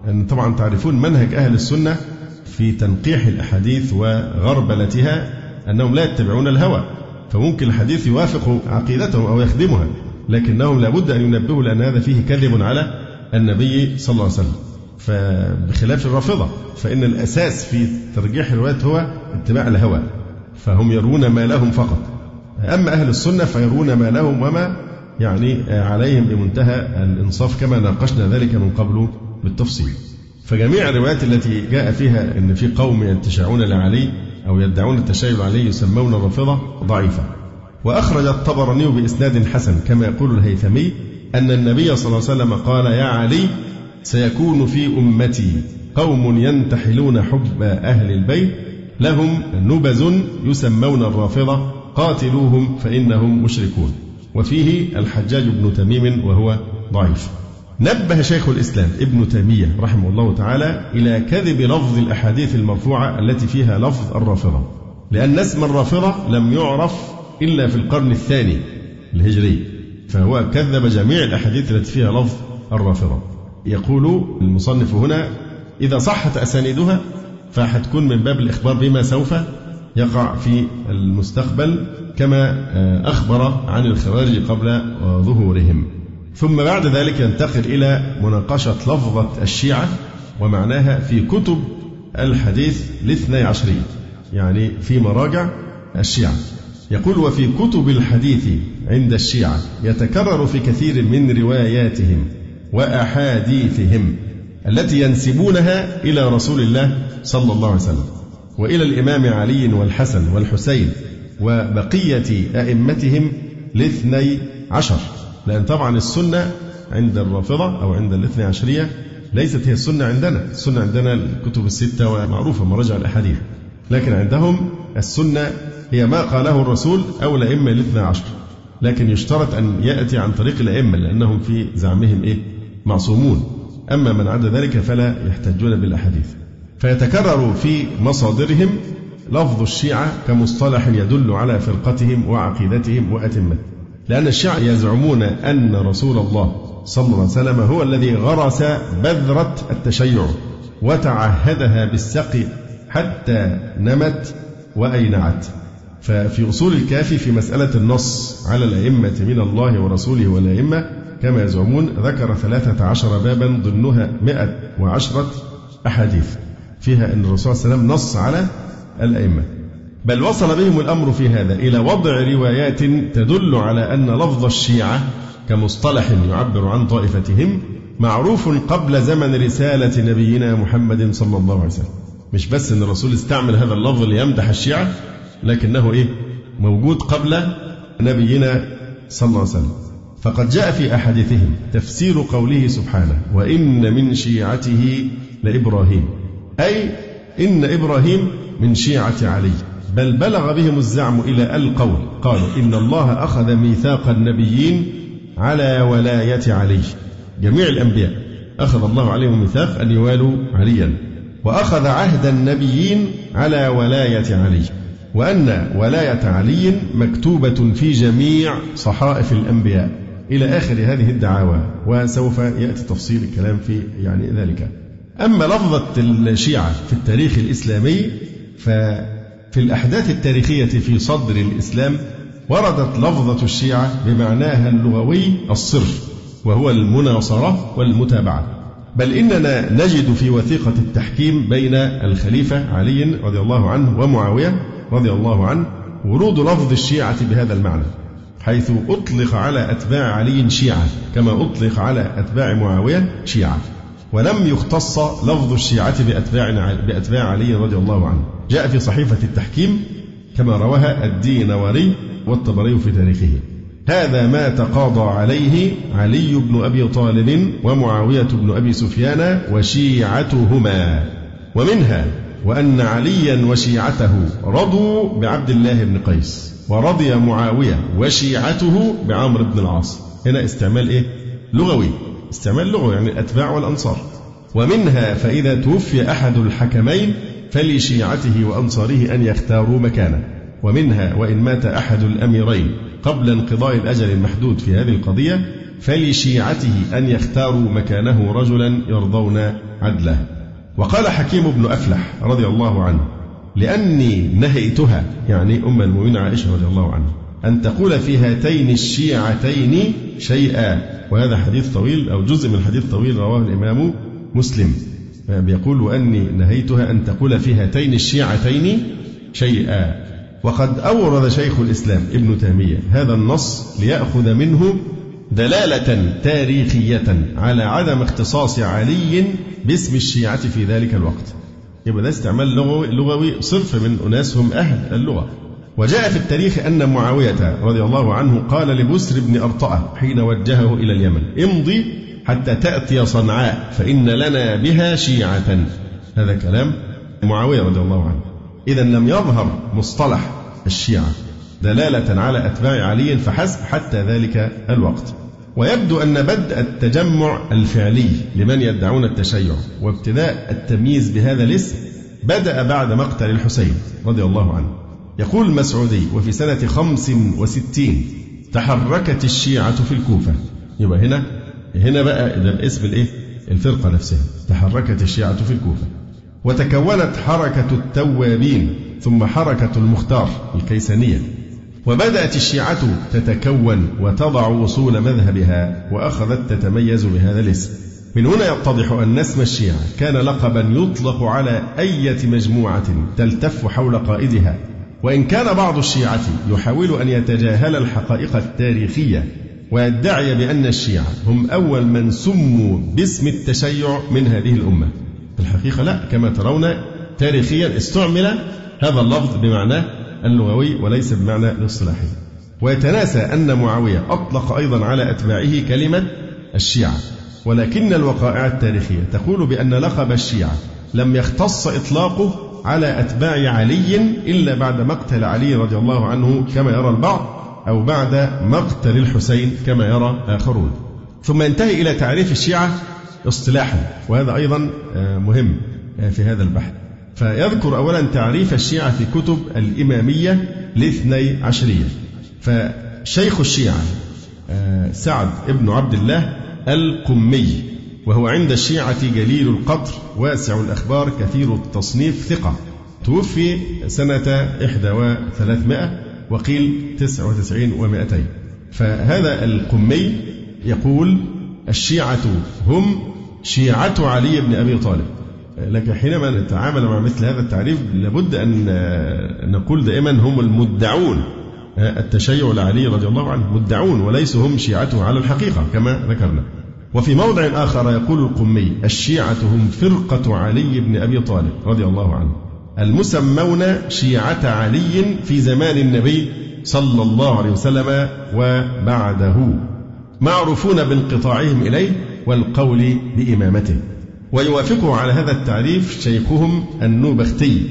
أن طبعا تعرفون منهج أهل السنة في تنقيح الأحاديث وغربلتها أنهم لا يتبعون الهوى. فممكن الحديث يوافق عقيدتهم أو يخدمها لكنهم لابد أن ينبهوا لأن هذا فيه كذب على النبي صلى الله عليه وسلم. فبخلاف الرافضة فإن الأساس في ترجيح الروايات هو اتباع الهوى فهم يرون ما لهم فقط. أما أهل السنة فيرون ما لهم وما يعني عليهم بمنتهى الإنصاف كما ناقشنا ذلك من قبل بالتفصيل. فجميع الروايات التي جاء فيها أن في قوم يتشاعون لعلي أو يدعون التشيع عليه يسمون الرافضة ضعيفة. وأخرج الطبراني بإسناد حسن كما يقول الهيثمي أن النبي صلى الله عليه وسلم قال يا علي سيكون في أمتي قوم ينتحلون حب أهل البيت لهم نبز يسمون الرافضة قاتلوهم فإنهم مشركون. وفيه الحجاج بن تميم وهو ضعيف. نبه شيخ الإسلام ابن تيمية رحمه الله تعالى إلى كذب لفظ الأحاديث المرفوعة التي فيها لفظ الرافضة لأن اسم الرافضة لم يعرف إلا في القرن الثاني الهجري فهو كذب جميع الأحاديث التي فيها لفظ الرافضة. يقول المصنف هنا إذا صحت أسانيدها فحتكون من باب الإخبار بما سوف يقع في المستقبل كما آه، أخبر عن الخوارج قبل ظهورهم. ثم بعد ذلك ينتقل إلى مناقشة لفظة الشيعة ومعناها في كتب الحديث الاثني عشرية يعني في مراجع الشيعة. يقول وفي كتب الحديث عند الشيعة يتكرر في كثير من رواياتهم وأحاديثهم التي ينسبونها إلى رسول الله صلى الله عليه وسلم وإلى الإمام علي والحسن والحسين وبقية أئمتهم الاثني عشر. لأن طبعا السنة عند الرافضة أو عند الاثني عشرية ليست هي السنة عندنا. السنة عندنا الكتب الستة ومعروفة مراجع الأحاديث. لكن عندهم السنة هي ما قاله الرسول أو الأئمة الاثنى عشر. لكن يشترط أن يأتي عن طريق الأئمة لأنهم في زعمهم إيه؟ معصومون. أما من عدا ذلك فلا يحتجون بالأحاديث. فيتكرر في مصادرهم لفظ الشيعة كمصطلح يدل على فرقتهم وعقيدتهم وأتمتهم. لأن الشيعة يزعمون أن رسول الله صلى الله عليه وسلم هو الذي غرس بذرة التشيع وتعهدها بالسقي حتى نمت وأينعت. ففي أصول الكافي في مسألة النص على الأئمة من الله ورسوله والأئمة كما يزعمون ذكر ثلاثة عشر بابا ضمنها مئة وعشرة أحاديث. فيها أن الرسول صلى الله عليه وسلم نص على الأئمة. بل وصل بهم الأمر في هذا إلى وضع روايات تدل على أن لفظ الشيعة كمصطلح يعبر عن طائفتهم معروف قبل زمن رسالة نبينا محمد صلى الله عليه وسلم. مش بس أن الرسول استعمل هذا اللفظ ليمدح الشيعة لكنه إيه؟ موجود قبل نبينا صلى الله عليه وسلم. فقد جاء في أحاديثهم تفسير قوله سبحانه وإن من شيعته لإبراهيم. أي إن إبراهيم من شيعة علي. بل بلغ بهم الزعم إلى القول قالوا إن الله أخذ ميثاق النبيين على ولاية علي. جميع الأنبياء أخذ الله عليهم ميثاق أن يوالوا عليا. وأخذ عهد النبيين على ولاية علي. وأن ولاية علي مكتوبة في جميع صحائف الأنبياء. إلى آخر هذه الدعاوى وسوف يأتي تفصيل الكلام في يعني ذلك. أما لفظة الشيعة في التاريخ الإسلامي ففي الأحداث التاريخية في صدر الإسلام وردت لفظة الشيعة بمعناها اللغوي الصرف وهو المناصرة والمتابعة. بل إننا نجد في وثيقة التحكيم بين الخليفة علي رضي الله عنه ومعاوية رضي الله عنه ورود لفظ الشيعة بهذا المعنى حيث أطلق على أتباع علي شيعة كما أطلق على أتباع معاوية شيعة. ولم يختص لفظ الشيعة بأتباع بأتباع علي رضي الله عنه. جاء في صحيفة التحكيم كما رواها الدينوري والطبري في تاريخه. هذا ما تقاضى عليه علي بن أبي طالب ومعاوية بن أبي سفيان وشيعتهما. ومنها وأن عليا وشيعته رضوا بعبد الله بن قيس ورضي معاوية وشيعته بعمر بن العاص. هنا استعمال إيه؟ لغوي. استعمال لغوي يعني الأتباع والأنصار. ومنها فإذا توفي أحد الحكمين فلشيعته وأنصاره أن يختاروا مكانه. ومنها وإن مات أحد الأميرين قبل انقضاء الأجل المحدود في هذه القضية فلشيعته أن يختاروا مكانه رجلا يرضون عدله. وقال حكيم بن أفلح رضي الله عنه لأني نهيتها. يعني أم المؤمنين عائشة رضي الله عنها. أن تقول في هاتين الشيعتين شيئا. وهذا حديث طويل أو جزء من الحديث طويل رواه الإمام مسلم. بيقول وأني نهيتها أن تقول في هاتين الشيعتين شيئا. وقد أورد شيخ الإسلام ابن تيمية هذا النص ليأخذ منه دلالة تاريخية على عدم اختصاص علي باسم الشيعة في ذلك الوقت. يبقى ده استعمال لغوي, لغوي صرف من أناس هم أهل اللغة. وجاء في التاريخ أن معاوية رضي الله عنه قال لبسر بن أرطأة حين وجهه إلى اليمن امضي حتى تأتي صنعاء فإن لنا بها شيعة. هذا كلام معاوية رضي الله عنه. إذا لم يظهر مصطلح الشيعة دلالة على أتباع علي فحسب حتى ذلك الوقت. ويبدو أن بدء التجمع الفعلي لمن يدعون التشيع وابتداء التمييز بهذا الاسم بدأ بعد مقتل الحسين رضي الله عنه. يقول المسعودي وفي سنة خمس وستين تحركت الشيعة في الكوفة. يبقى هنا هنا بقى ده الاسم الإيه؟ الفرقة نفسها. تحركت الشيعة في الكوفة. وتكونت حركة التوابين ثم حركة المختار الكيسانية. وبدأت الشيعة تتكون وتضع وصول مذهبها وأخذت تتميز بهذا الاسم. من هنا يتضح أن اسم الشيعة كان لقبا يطلق على أية مجموعة تلتف حول قائدها. وإن كان بعض الشيعة يحاول أن يتجاهل الحقائق التاريخية ويدعي بأن الشيعة هم أول من سموا باسم التشيع من هذه الأمة. في الحقيقة لا كما ترون تاريخيا استعمل هذا اللفظ بمعناه اللغوي وليس بمعنى الاصطلاحي. ويتناسى أن معاوية أطلق أيضا على أتباعه كلمة الشيعة. ولكن الوقائع التاريخية تقول بأن لقب الشيعة لم يختص إطلاقه على أتباع علي إلا بعد مقتل علي رضي الله عنه كما يرى البعض أو بعد مقتل الحسين كما يرى آخرون. ثم ينتهي إلى تعريف الشيعة اصطلاحا وهذا أيضا آه، مهم آه، في هذا البحث. فيذكر أولا تعريف الشيعة في كتب الإمامية الاثني عشرية. فشيخ الشيعة آه، سعد ابن عبد الله القمي وهو عند الشيعة جليل القدر واسع الأخبار كثير التصنيف ثقة. توفي سنة إحدى وثلاثمائة وقيل تسع وتسعين ومائتين. فهذا القمي يقول الشيعة هم شيعة علي بن أبي طالب. لكن حينما نتعامل مع مثل هذا التعريف لابد أن نقول دائما هم المدعون. التشيع لعلي رضي الله عنه مدعون وليسوا هم شيعته على الحقيقة كما ذكرنا. وفي موضع آخر يقول القمي الشيعة هم فرقة علي بن أبي طالب رضي الله عنه. المسمون شيعة علي في زمان النبي صلى الله عليه وسلم وبعده. معروفون بانقطاعهم إليه والقول بإمامته. ويوافقه على هذا التعريف شيخهم النوبختي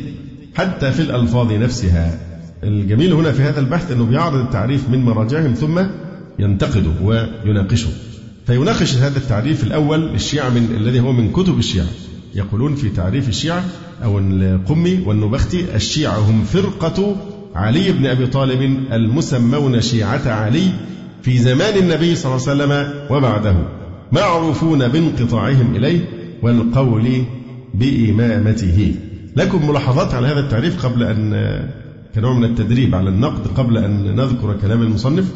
حتى في الألفاظ نفسها. الجميل هنا في هذا البحث أنه بيعرض التعريف من مراجعهم ثم ينتقده ويناقشه. فيناقش هذا التعريف الأول للشيعة من الذي هو من كتب الشيعة. يقولون في تعريف الشيعة أو القمي والنبختي الشيعة هم فرقة علي بن أبي طالب المسمون شيعة علي في زمان النبي صلى الله عليه وسلم وبعده. معروفون بانقطاعهم إليه والقول بإمامته. لكم ملاحظات على هذا التعريف قبل أن كنوع من التدريب على النقد قبل أن نذكر كلام المصنف؟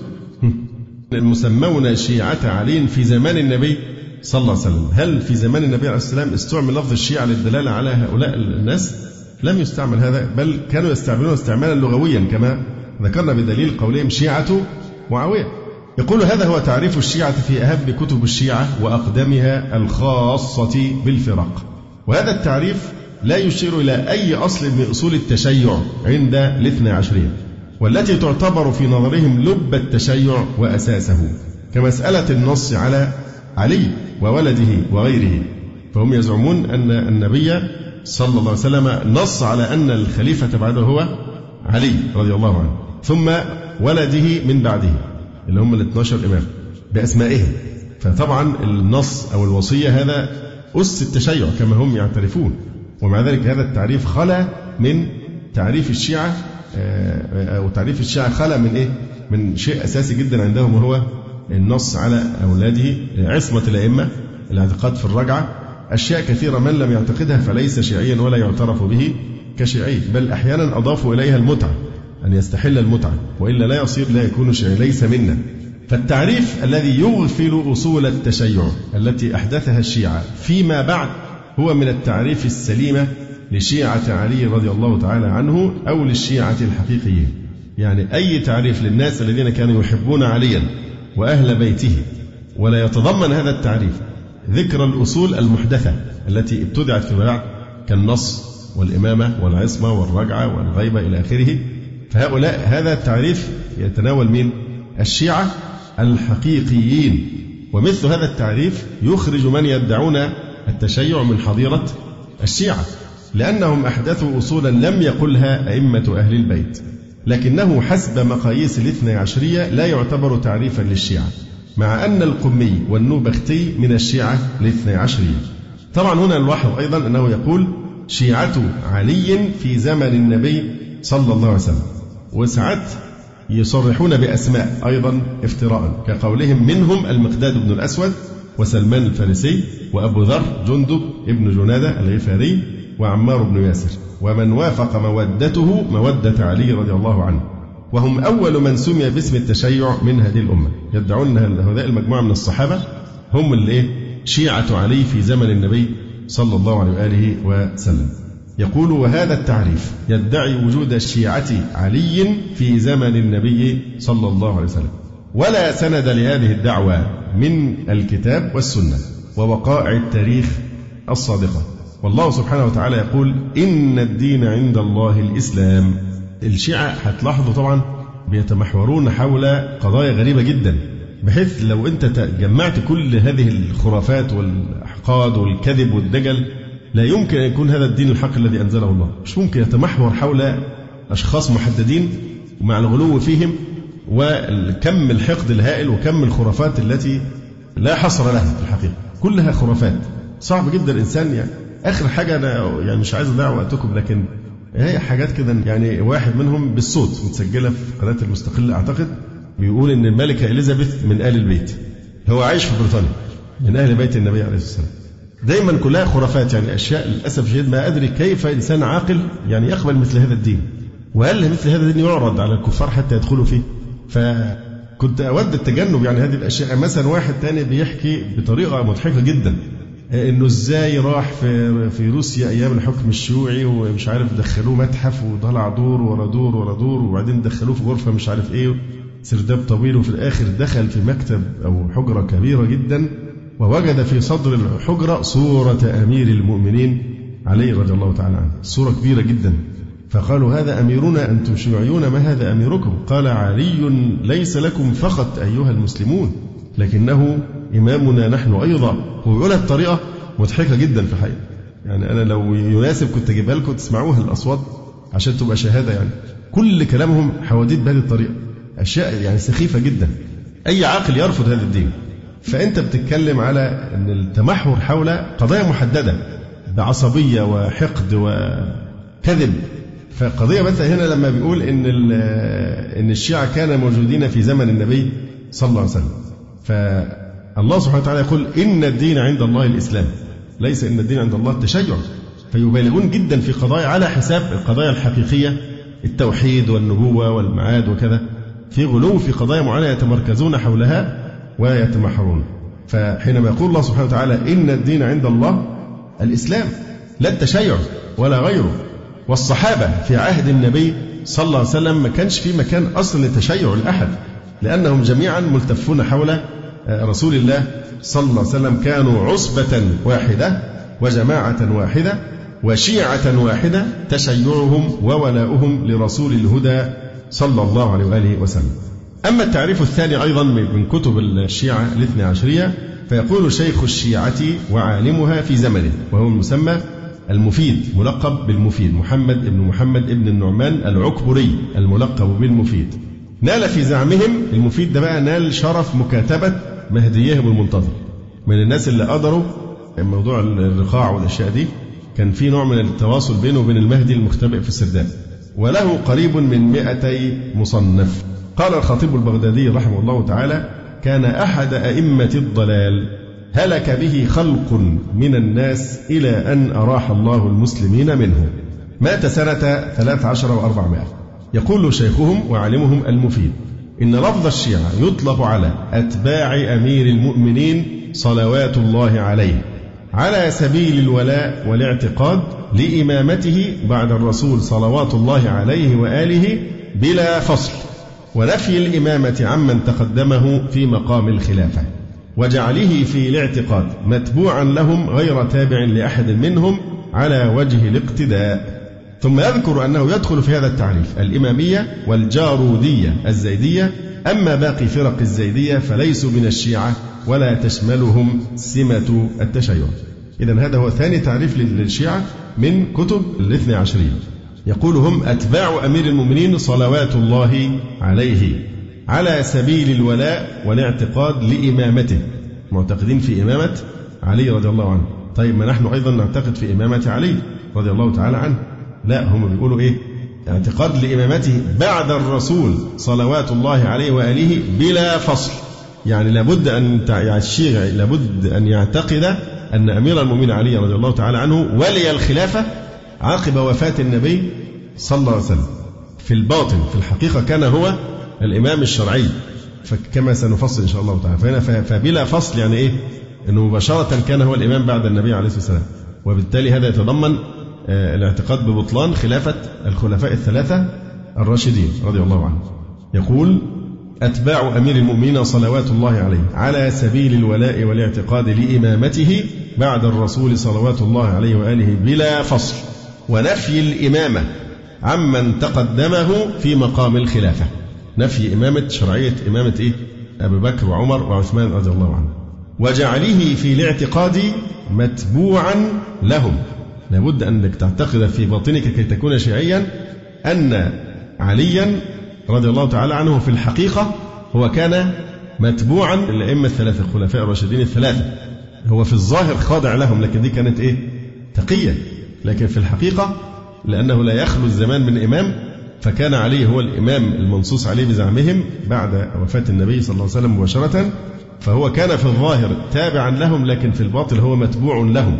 المسمون شيعة علي في زمان النبي صلى الله عليه وسلم. هل في زمان النبي عليه السلام استعمل لفظ الشيعة للدلالة على هؤلاء الناس؟ لم يستعمل هذا بل كانوا يستعملون استعمالا لغويا كما ذكرنا بدليل قولهم شيعة معاوية يقول هذا هو تعريف الشيعة في أهم كتب الشيعة وأقدمها الخاصة بالفرق. وهذا التعريف لا يشير إلى أي أصل من أصول التشيع عند الاثنى عشرية والتي تعتبر في نظرهم لب التشيع وأساسه كمسألة النص على علي وولده وغيره. فهم يزعمون أن النبي صلى الله عليه وسلم نص على أن الخليفة بعده هو علي رضي الله عنه ثم ولده من بعده اللي هم ال 12 إمام بأسمائهم. فطبعا النص أو الوصية هذا أس التشيع كما هم يعترفون. ومع ذلك هذا التعريف خلا من تعريف الشيعة أو تعريف الشيعة خلا من إيه؟ من شيء أساسي جدا عندهم وهو النص على أولاده عصمة الأئمة الاعتقاد في الرجعة أشياء كثيرة من لم يعتقدها فليس شيعيا ولا يعترف به كشيعي بل أحيانا أضافوا إليها المتعة أن يستحل المتعة وإلا لا يصير لا يكون شيعي ليس منا فالتعريف الذي يغفل أصول التشيع التي أحدثها الشيعة فيما بعد هو من التعريف السليمة لشيعة علي رضي الله تعالى عنه أو للشيعة الحقيقيين يعني أي تعريف للناس الذين كانوا يحبون عليا وأهل بيته. ولا يتضمن هذا التعريف. ذكر الأصول المحدثة التي ابتدعت في بعد كالنص والإمامة والعصمة والرجعة والغيبة إلى آخره. فهؤلاء هذا التعريف يتناول مين؟ الشيعة الحقيقيين. ومثل هذا التعريف يخرج من يدعون التشيع من حظيرة الشيعة. لأنهم أحدثوا أصولا لم يقلها أئمة أهل البيت لكنه حسب مقاييس الاثنى عشرية لا يعتبر تعريفا للشيعة مع أن القمي والنوبختي من الشيعة الاثنى عشرية. طبعا هنا نلاحظ أيضا أنه يقول شيعة علي في زمن النبي صلى الله عليه وسلم وساعات يصرحون بأسماء أيضا افتراء كقولهم منهم المقداد بن الأسود وسلمان الفارسي وأبو ذر جندب ابن جنادة الغفاري وعمار بن ياسر ومن وافق مودته مودة علي رضي الله عنه. وهم أول من سمي باسم التشيع من هذه الأمة. يدعون أن هؤلاء المجموعة من الصحابة هم اللي شيعة علي في زمن النبي صلى الله عليه وآله وسلم. يقول وهذا التعريف يدعي وجود شيعة علي في زمن النبي صلى الله عليه وسلم. ولا سند لهذه الدعوة من الكتاب والسنة ووقائع التاريخ الصادقة. والله سبحانه وتعالى يقول إن الدين عند الله الإسلام. الشيعة هتلاحظوا طبعا بيتمحورون حول قضايا غريبة جدا بحيث لو أنت جمعت كل هذه الخرافات والأحقاد والكذب والدجل لا يمكن أن يكون هذا الدين الحق الذي أنزله الله. مش ممكن يتمحور حول أشخاص محددين ومع الغلو فيهم وكم الحقد الهائل وكم الخرافات التي لا حصر لها في الحقيقة. كلها خرافات. صعب جدا الإنسان يعني آخر حاجة أنا يعني مش عايز أضيع وقتكم لكن هي حاجات كده يعني واحد منهم بالصوت متسجلة في قناة المستقلة أعتقد بيقول إن الملكة إليزابيث من آل البيت. هو عايش في بريطانيا من أهل بيت النبي عليه الصلاة والسلام. دايما كلها خرافات يعني أشياء للأسف الشديد ما أدري كيف إنسان عاقل يعني يقبل مثل هذا الدين. وهل مثل هذا الدين يعرض على الكفار حتى يدخلوا فيه؟ فكنت أود التجنب يعني هذه الأشياء. مثلا واحد تاني بيحكي بطريقة مضحكة جدا. إنه إزاي راح في في روسيا أيام الحكم الشيوعي ومش عارف دخلوه متحف وطلع دور ورا دور ورا دور وبعدين دخلوه في غرفة مش عارف إيه. سرداب طويل وفي الآخر دخل في مكتب أو حجرة كبيرة جدا ووجد في صدر الحجرة صورة أمير المؤمنين علي رضي الله تعالى عنه. صورة كبيرة جدا. فقالوا هذا أميرنا أنتم شيوعيون ما هذا أميركم؟ قال علي ليس لكم فقط أيها المسلمون لكنه إمامنا نحن أيضا. هو بيقولها بطريقة مضحكة جدا في الحقيقة. يعني أنا لو يناسب كنت أجيبها لكم تسمعوها الأصوات عشان تبقى شهادة يعني. كل كلامهم حواديت بهذه الطريقة. أشياء يعني سخيفة جدا. أي عاقل يرفض هذا الدين. فأنت بتتكلم على أن التمحور حول قضايا محددة بعصبية وحقد وكذب. فقضية مثلا هنا لما بيقول إن إن الشيعة كانوا موجودين في زمن النبي صلى الله عليه وسلم. فالله سبحانه وتعالى يقول إن الدين عند الله الإسلام. ليس إن الدين عند الله التشيع. فيبالغون جدا في قضايا على حساب القضايا الحقيقية التوحيد والنبوة والمعاد وكذا. في غلو في قضايا معينة يتمركزون حولها ويتمحرون. فحينما يقول الله سبحانه وتعالى إن الدين عند الله الإسلام لا التشيع ولا غيره. والصحابة في عهد النبي صلى الله عليه وسلم ما كانش في مكان أصلا للتشيع لأحد لأنهم جميعا ملتفون حول رسول الله صلى الله عليه وسلم كانوا عصبة واحدة وجماعة واحدة وشيعة واحدة تشيعهم وولاؤهم لرسول الهدى صلى الله عليه وآله وسلم. أما التعريف الثاني أيضا من كتب الشيعة الاثنى عشرية فيقول شيخ الشيعة وعالمها في زمنه وهو المسمى المفيد ملقب بالمفيد محمد بن محمد بن النعمان العكبري الملقب بالمفيد. نال في زعمهم المفيد ده بقى نال شرف مكاتبة مهديهم المنتظر من الناس اللي قدروا موضوع الرقاع والأشياء دي كان في نوع من التواصل بينه وبين المهدي المختبئ في السرداب. وله قريب من 200 مصنف. قال الخطيب البغدادي رحمه الله تعالى كان أحد أئمة الضلال هلك به خلق من الناس إلى أن أراح الله المسلمين منه. مات سنة 13 وأربعمائة. يقول شيخهم وعالمهم المفيد. إن لفظ الشيعة يطلق على أتباع أمير المؤمنين صلوات الله عليه على سبيل الولاء والاعتقاد لإمامته بعد الرسول صلوات الله عليه وآله بلا فصل ونفي الإمامة عمن تقدمه في مقام الخلافة وجعله في الاعتقاد متبوعا لهم غير تابع لأحد منهم على وجه الاقتداء. ثم يذكر أنه يدخل في هذا التعريف الإمامية والجارودية الزيدية. أما باقي فرق الزيدية فليسوا من الشيعة ولا تشملهم سمة التشيع. إذا هذا هو ثاني تعريف للشيعة من كتب الاثنى عشرية يقول هم أتباع أمير المؤمنين صلوات الله عليه على سبيل الولاء والاعتقاد لإمامته. معتقدين في إمامة علي رضي الله عنه. طيب ما نحن أيضا نعتقد في إمامة علي رضي الله تعالى عنه. لا هم بيقولوا إيه؟ اعتقاد لإمامته بعد الرسول صلوات الله عليه وآله بلا فصل. يعني لابد أن يعني لابد أن يعتقد أن أمير المؤمنين علي رضي الله تعالى عنه ولي الخلافة عقب وفاة النبي صلى الله عليه وسلم. في الباطن في الحقيقة كان هو الإمام الشرعي. فكما سنفصل إن شاء الله تعالى. فهنا فبلا فصل يعني إيه؟ أنه مباشرة كان هو الإمام بعد النبي عليه الصلاة والسلام. وبالتالي هذا يتضمن الاعتقاد ببطلان خلافة الخلفاء الثلاثة الراشدين رضي الله عنهم. يقول أتباع أمير المؤمنين صلوات الله عليه على سبيل الولاء والاعتقاد لإمامته بعد الرسول صلوات الله عليه وآله بلا فصل ونفي الإمامة عمن تقدمه في مقام الخلافة. نفي إمامة شرعية إمامة إيه؟ أبي بكر وعمر وعثمان رضي الله عنه وجعله في الاعتقاد متبوعا لهم. لابد أنك تعتقد في باطنك كي تكون شيعيا أن عليا رضي الله تعالى عنه في الحقيقة هو كان متبوعا للأئمة الثلاثة الخلفاء الراشدين الثلاثة. هو في الظاهر خاضع لهم لكن دي كانت إيه؟ تقية. لكن في الحقيقة لأنه لا يخلو الزمان من إمام فكان علي هو الإمام المنصوص عليه بزعمهم بعد وفاة النبي صلى الله عليه وسلم مباشرة. فهو كان في الظاهر تابعا لهم لكن في الباطل هو متبوع لهم.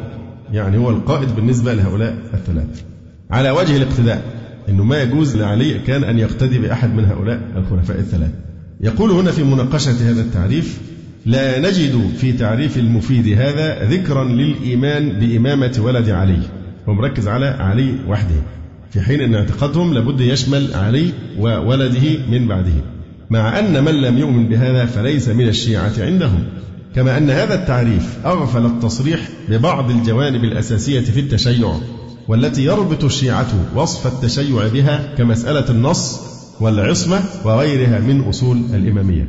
يعني هو القائد بالنسبة لهؤلاء الثلاث على وجه الاقتداء أنه ما يجوز لعلي كان أن يقتدي بأحد من هؤلاء الخلفاء الثلاث يقول هنا في مناقشة هذا التعريف لا نجد في تعريف المفيد هذا ذكرا للإيمان بإمامة ولد علي. هو مركز على علي وحده. في حين أن اعتقادهم لابد يشمل علي وولده من بعده. مع أن من لم يؤمن بهذا فليس من الشيعة عندهم. كما أن هذا التعريف أغفل التصريح ببعض الجوانب الأساسية في التشيع والتي يربط الشيعة وصف التشيع بها كمسألة النص والعصمة وغيرها من أصول الإمامية.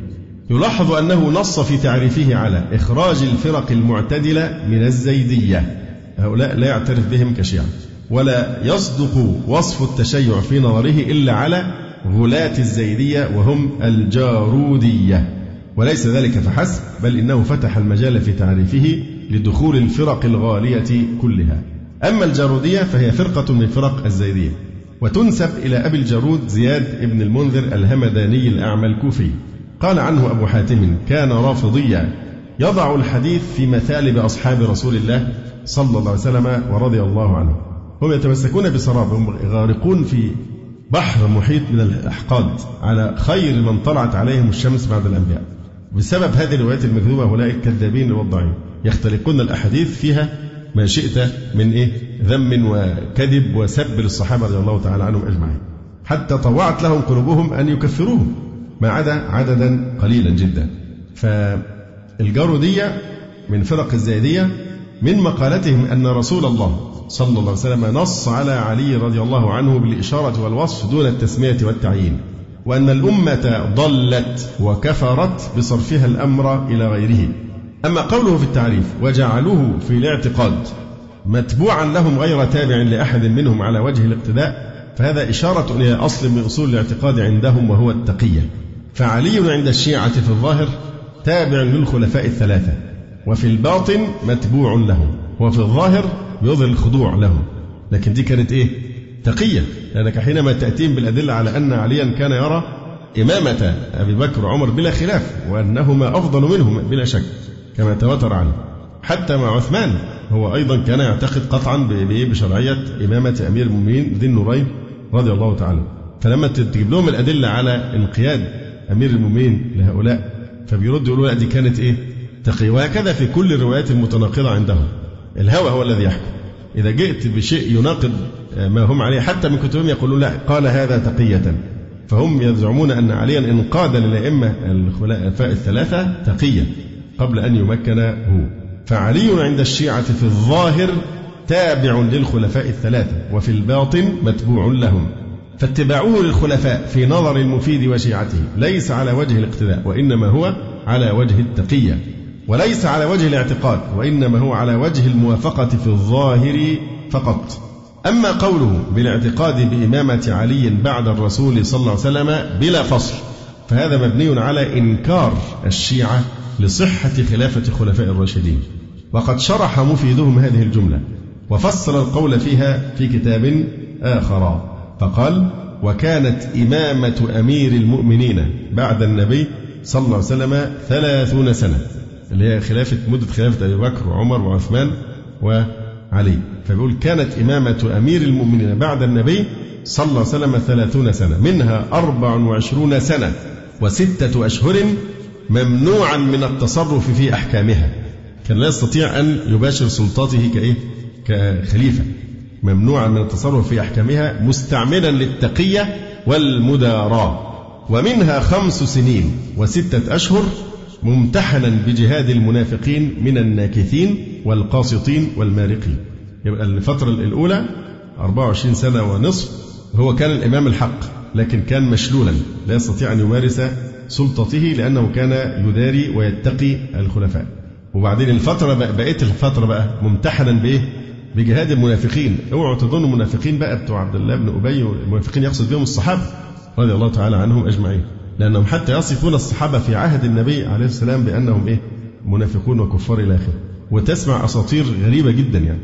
يلاحظ أنه نص في تعريفه على إخراج الفرق المعتدلة من الزيدية. هؤلاء لا يعترف بهم كشيعة. ولا يصدق وصف التشيع في نظره إلا على غلاة الزيدية وهم الجارودية. وليس ذلك فحسب بل إنه فتح المجال في تعريفه لدخول الفرق الغالية كلها. أما الجارودية فهي فرقة من فرق الزيدية. وتنسب إلى أبي الجارود زياد بن المنذر الهمداني الأعمى الكوفي. قال عنه أبو حاتم كان رافضيا يضع الحديث في مثالب أصحاب رسول الله صلى الله عليه وسلم ورضي الله عنه. هم يتمسكون بسراب هم غارقون في بحر محيط من الأحقاد على خير من طلعت عليهم الشمس بعد الأنبياء. بسبب هذه الروايات المكذوبة هؤلاء الكذابين الوضاعين يختلقون الأحاديث فيها ما شئت من إيه؟ ذم وكذب وسب للصحابة رضي الله تعالى عنهم أجمعين. حتى طوعت لهم قلوبهم أن يكفروهم ما عدا عددا قليلا جدا. فالجارودية من فرق الزيدية من مقالتهم أن رسول الله صلى الله عليه وسلم نص على علي رضي الله عنه بالإشارة والوصف دون التسمية والتعيين. وأن الأمة ضلت وكفرت بصرفها الأمر إلى غيره. أما قوله في التعريف وجعلوه في الاعتقاد متبوعا لهم غير تابع لأحد منهم على وجه الاقتداء فهذا إشارة إلى أصل من أصول الاعتقاد عندهم وهو التقية. فعلي عند الشيعة في الظاهر تابع للخلفاء الثلاثة وفي الباطن متبوع لهم وفي الظاهر يظهر الخضوع لهم. لكن دي كانت إيه؟ تقية. لأنك حينما تأتيهم بالأدلة على أن عليا كان يرى إمامة أبي بكر وعمر بلا خلاف وأنهما أفضل منهم بلا شك كما تواتر عنه. حتى مع عثمان هو أيضا كان يعتقد قطعا بشرعية إمامة أمير المؤمنين ذي النورين رضي الله تعالى. فلما تجيب لهم الأدلة على انقياد أمير المؤمنين لهؤلاء فبيردوا يقولوا لا دي كانت إيه؟ تقي وهكذا في كل الروايات المتناقضة عندهم. الهوى هو الذي يحكم. إذا جئت بشيء يناقض ما هم عليه. حتى من كتبهم يقولون لا قال هذا تقية. فهم يزعمون أن عليا انقاد للأئمة الخلفاء الثلاثة تقية قبل أن يمكن هو فعلي عند الشيعة في الظاهر تابع للخلفاء الثلاثة وفي الباطن متبوع لهم. فاتباعه للخلفاء في نظر المفيد وشيعته. ليس على وجه الاقتداء وإنما هو على وجه التقية. وليس على وجه الاعتقاد وإنما هو على وجه الموافقة في الظاهر فقط. أما قوله بالاعتقاد بإمامة علي بعد الرسول صلى الله عليه وسلم بلا فصل فهذا مبني على إنكار الشيعة لصحة خلافة خلفاء الراشدين. وقد شرح مفيدهم هذه الجملة وفصل القول فيها في كتاب آخر. فقال وكانت إمامة أمير المؤمنين بعد النبي صلى الله عليه وسلم ثلاثون سنة اللي هي خلافة مدة خلافة أبي بكر وعمر وعثمان وعلي فبيقول كانت إمامة أمير المؤمنين بعد النبي صلى الله عليه وسلم ثلاثون سنة منها أربع وعشرون سنة وستة أشهر ممنوعا من التصرف في أحكامها. كان لا يستطيع أن يباشر سلطاته كإيه؟ كخليفة. ممنوعا من التصرف في أحكامها مستعملا للتقية والمداراة. ومنها خمس سنين وستة أشهر ممتحنا بجهاد المنافقين من الناكثين والقاسطين والمارقين. يبقى الفترة الأولى 24 سنة ونصف هو كان الإمام الحق لكن كان مشلولا لا يستطيع أن يمارس سلطته لأنه كان يداري ويتقي الخلفاء. وبعدين الفترة بقيت الفترة بقى ممتحنا بإيه؟ بجهاد المنافقين. اوعوا تظنوا المنافقين بقى بتوع عبد الله بن أبي المنافقين يقصد بهم الصحابة رضي الله تعالى عنهم أجمعين. لأنهم حتى يصفون الصحابة في عهد النبي عليه السلام بأنهم إيه؟ منافقون وكفار إلى آخره. وتسمع أساطير غريبة جدا يعني.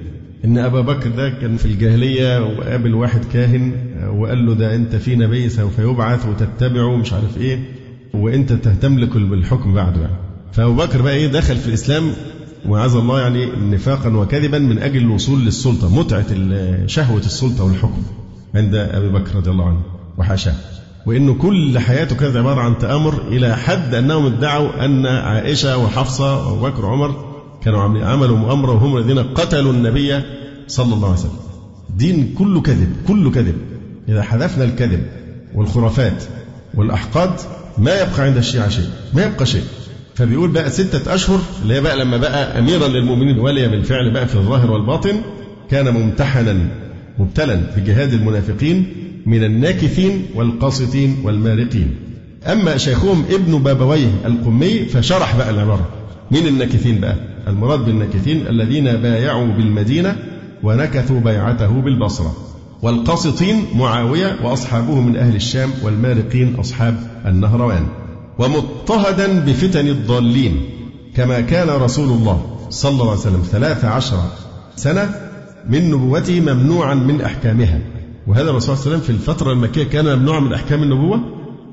إن أبا بكر ده كان في الجاهلية وقابل واحد كاهن وقال له ده أنت في نبي سوف يبعث وتتبعه مش عارف إيه. وأنت تهتملك بالحكم بعده يعني. فأبو بكر بقى إيه؟ دخل في الإسلام وعز الله يعني نفاقا وكذبا من أجل الوصول للسلطة متعة شهوة السلطة والحكم عند أبي بكر رضي الله عنه. وحاشاه. وإنه كل حياته كانت عبارة عن تأمر إلى حد أنهم ادعوا أن عائشة وحفصة وابو بكر وعمر كانوا عملوا مؤامرة وهم الذين قتلوا النبي صلى الله عليه وسلم. دين كله كذب، كله كذب. إذا حذفنا الكذب والخرافات والأحقاد ما يبقى عند الشيعة شيء، ما يبقى شيء. فبيقول بقى ستة أشهر اللي هي بقى لما بقى أميرا للمؤمنين ولي بالفعل بقى في الظاهر والباطن كان ممتحنا مبتلا بجهاد المنافقين من الناكثين والقاسطين والمارقين. أما شيخهم ابن بابويه القمي فشرح بقى العبارة. من الناكثين بقى؟ المراد بالناكثين الذين بايعوا بالمدينة ونكثوا بيعته بالبصرة. والقاسطين معاوية وأصحابه من أهل الشام والمارقين أصحاب النهروان. ومضطهدا بفتن الضالين كما كان رسول الله صلى الله عليه وسلم ثلاث عشر سنة من نبوته ممنوعا من أحكامها. وهذا الرسول صلى الله عليه وسلم في الفترة المكية كان ممنوع من أحكام النبوة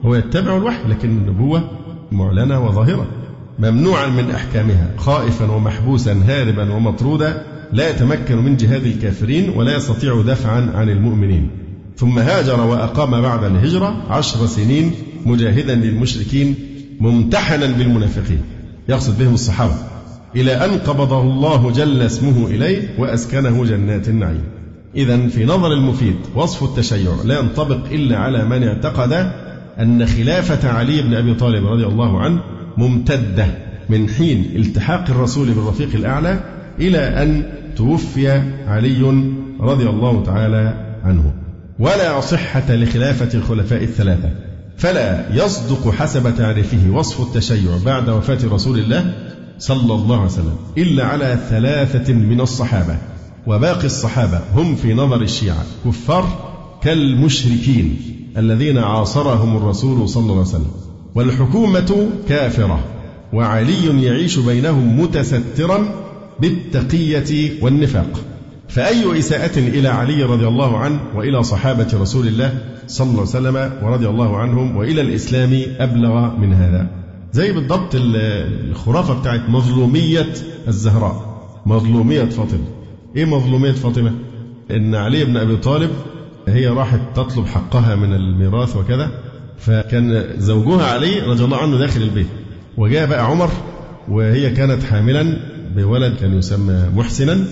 هو يتبع الوحي لكن النبوة معلنة وظاهرة ممنوعا من أحكامها خائفا ومحبوسا هاربا ومطرودا لا يتمكن من جهاد الكافرين ولا يستطيع دفعا عن المؤمنين. ثم هاجر وأقام بعد الهجرة عشر سنين مجاهدا للمشركين ممتحنا بالمنافقين. يقصد بهم الصحابة إلى أن قبضه الله جل اسمه إليه وأسكنه جنات النعيم. إذا في نظر المفيد وصف التشيع لا ينطبق إلا على من اعتقد أن خلافة علي بن أبي طالب رضي الله عنه ممتدة من حين التحاق الرسول بالرفيق الأعلى إلى أن توفي علي رضي الله تعالى عنه. ولا صحة لخلافة الخلفاء الثلاثة. فلا يصدق حسب تعريفه وصف التشيع بعد وفاة رسول الله صلى الله عليه وسلم إلا على ثلاثة من الصحابة. وباقي الصحابة هم في نظر الشيعة كفار كالمشركين الذين عاصرهم الرسول صلى الله عليه وسلم. والحكومة كافرة وعلي يعيش بينهم متسترا بالتقية والنفاق. فأي إساءة إلى علي رضي الله عنه وإلى صحابة رسول الله صلى الله عليه وسلم ورضي الله عنهم وإلى الإسلام أبلغ من هذا. زي بالضبط الخرافة بتاعت مظلومية الزهراء مظلومية فاطمة. إيه مظلومية فاطمة؟ إن علي بن أبي طالب هي راحت تطلب حقها من الميراث وكذا فكان زوجها علي رضي الله عنه داخل البيت. وجاء بقى عمر وهي كانت حاملا بولد كان يسمى محسنا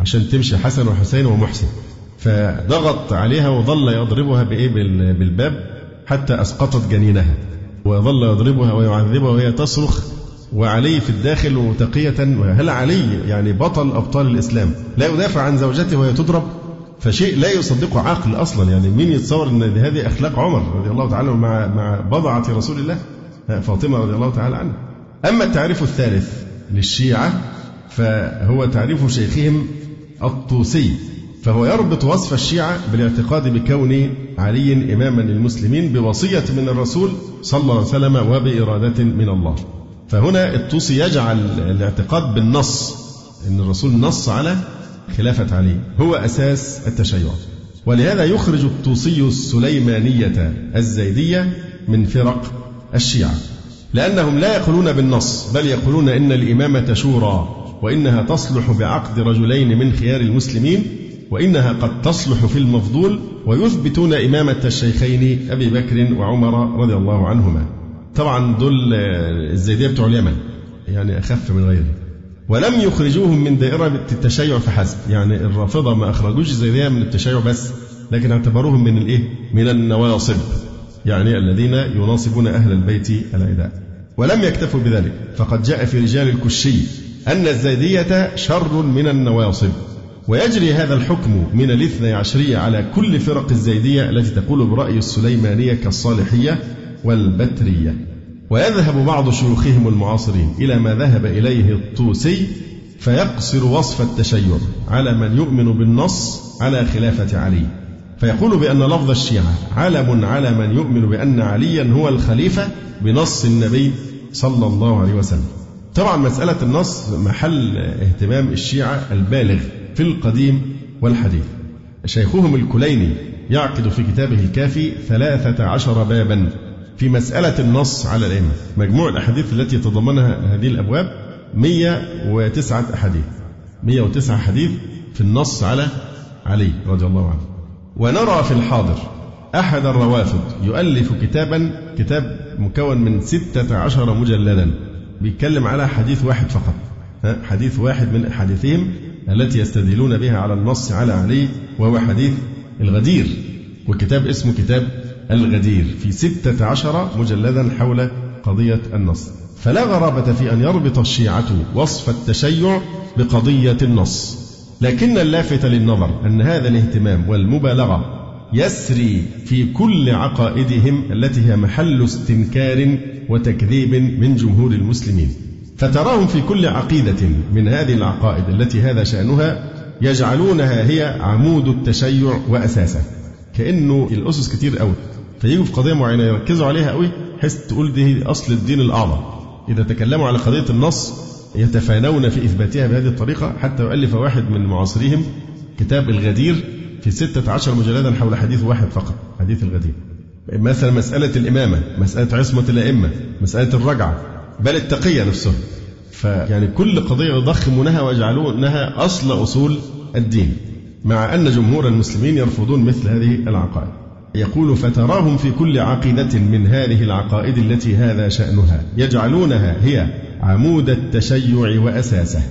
عشان تمشي حسن وحسين ومحسن. فضغط عليها وظل يضربها بإيه؟ بالباب حتى أسقطت جنينها. وظل يضربها ويعذبها وهي تصرخ وعلي في الداخل وتقية هل علي يعني بطل أبطال الإسلام؟ لا يدافع عن زوجته وهي تضرب فشيء لا يصدقه عقل أصلا. يعني مين يتصور أن هذه أخلاق عمر رضي الله تعالى مع مع بضعة رسول الله؟ فاطمة رضي الله تعالى عنها. أما التعريف الثالث للشيعة فهو تعريف شيخهم الطوسي فهو يربط وصف الشيعة بالاعتقاد بكون علي إماما للمسلمين بوصية من الرسول صلى الله عليه وسلم وبإرادة من الله. فهنا الطوسي يجعل الاعتقاد بالنص أن الرسول نص على خلافة علي هو أساس التشيع. ولهذا يخرج الطوسي السليمانية الزيدية من فرق الشيعة. لأنهم لا يقولون بالنص بل يقولون إن الإمامة شورى وإنها تصلح بعقد رجلين من خيار المسلمين وإنها قد تصلح في المفضول ويثبتون إمامة الشيخين أبي بكر وعمر رضي الله عنهما. طبعا دول الزيدية بتوع اليمن يعني أخف من غيره ولم يخرجوهم من دائرة التشيع فحسب يعني الرافضة ما أخرجوش الزيدية من التشيع بس لكن اعتبروهم من الإيه؟ من النواصب. يعني الذين يناصبون أهل البيت العداء ولم يكتفوا بذلك. فقد جاء في رجال الكشي أن الزيدية شر من النواصب. ويجري هذا الحكم من الاثني عشرية على كل فرق الزيدية التي تقول برأي السليمانية كالصالحية والبترية. ويذهب بعض شيوخهم المعاصرين إلى ما ذهب إليه الطوسي فيقصر وصف التشيع على من يؤمن بالنص على خلافة علي. فيقول بأن لفظ الشيعة علم على من يؤمن بأن عليا هو الخليفة بنص النبي صلى الله عليه وسلم. طبعا مسألة النص محل اهتمام الشيعة البالغ في القديم والحديث. شيخهم الكليني يعقد في كتابه الكافي ثلاثة عشر بابا في مسألة النص على الأئمة. مجموع الأحاديث التي تضمنها هذه الأبواب 109 أحاديث. 109 حديث في النص على علي رضي الله عنه. ونرى في الحاضر أحد الروافض يؤلف كتابا كتاب مكون من ستة عشر مجلدا بيتكلم على حديث واحد فقط. حديث واحد من أحاديثهم التي يستدلون بها على النص على علي وهو حديث الغدير. وكتاب اسمه كتاب الغدير في ستة عشر مجلدا حول قضية النص. فلا غرابة في أن يربط الشيعة وصف التشيع بقضية النص. لكن اللافت للنظر أن هذا الاهتمام والمبالغة يسري في كل عقائدهم التي هي محل استنكار وتكذيب من جمهور المسلمين. فتراهم في كل عقيدة من هذه العقائد التي هذا شأنها يجعلونها هي عمود التشيع وأساسه. كأنه الأسس كتير قوي. فيجوا في قضية معينة يركزوا عليها قوي حيث تقول دي أصل الدين الأعظم. إذا تكلموا على قضية النص يتفانون في إثباتها بهذه الطريقة حتى يؤلف واحد من معاصريهم كتاب الغدير في ستة عشر مجلدا حول حديث واحد فقط حديث الغدير. مثلا مسألة الإمامة مسألة عصمة الأئمة مسألة الرجعة بل التقية نفسها فيعني كل قضية يضخمونها ويجعلونها أصل أصول الدين مع أن جمهور المسلمين يرفضون مثل هذه العقائد. يقول فتراهم في كل عقيدة من هذه العقائد التي هذا شأنها. يجعلونها هي عمود التشيع وأساسه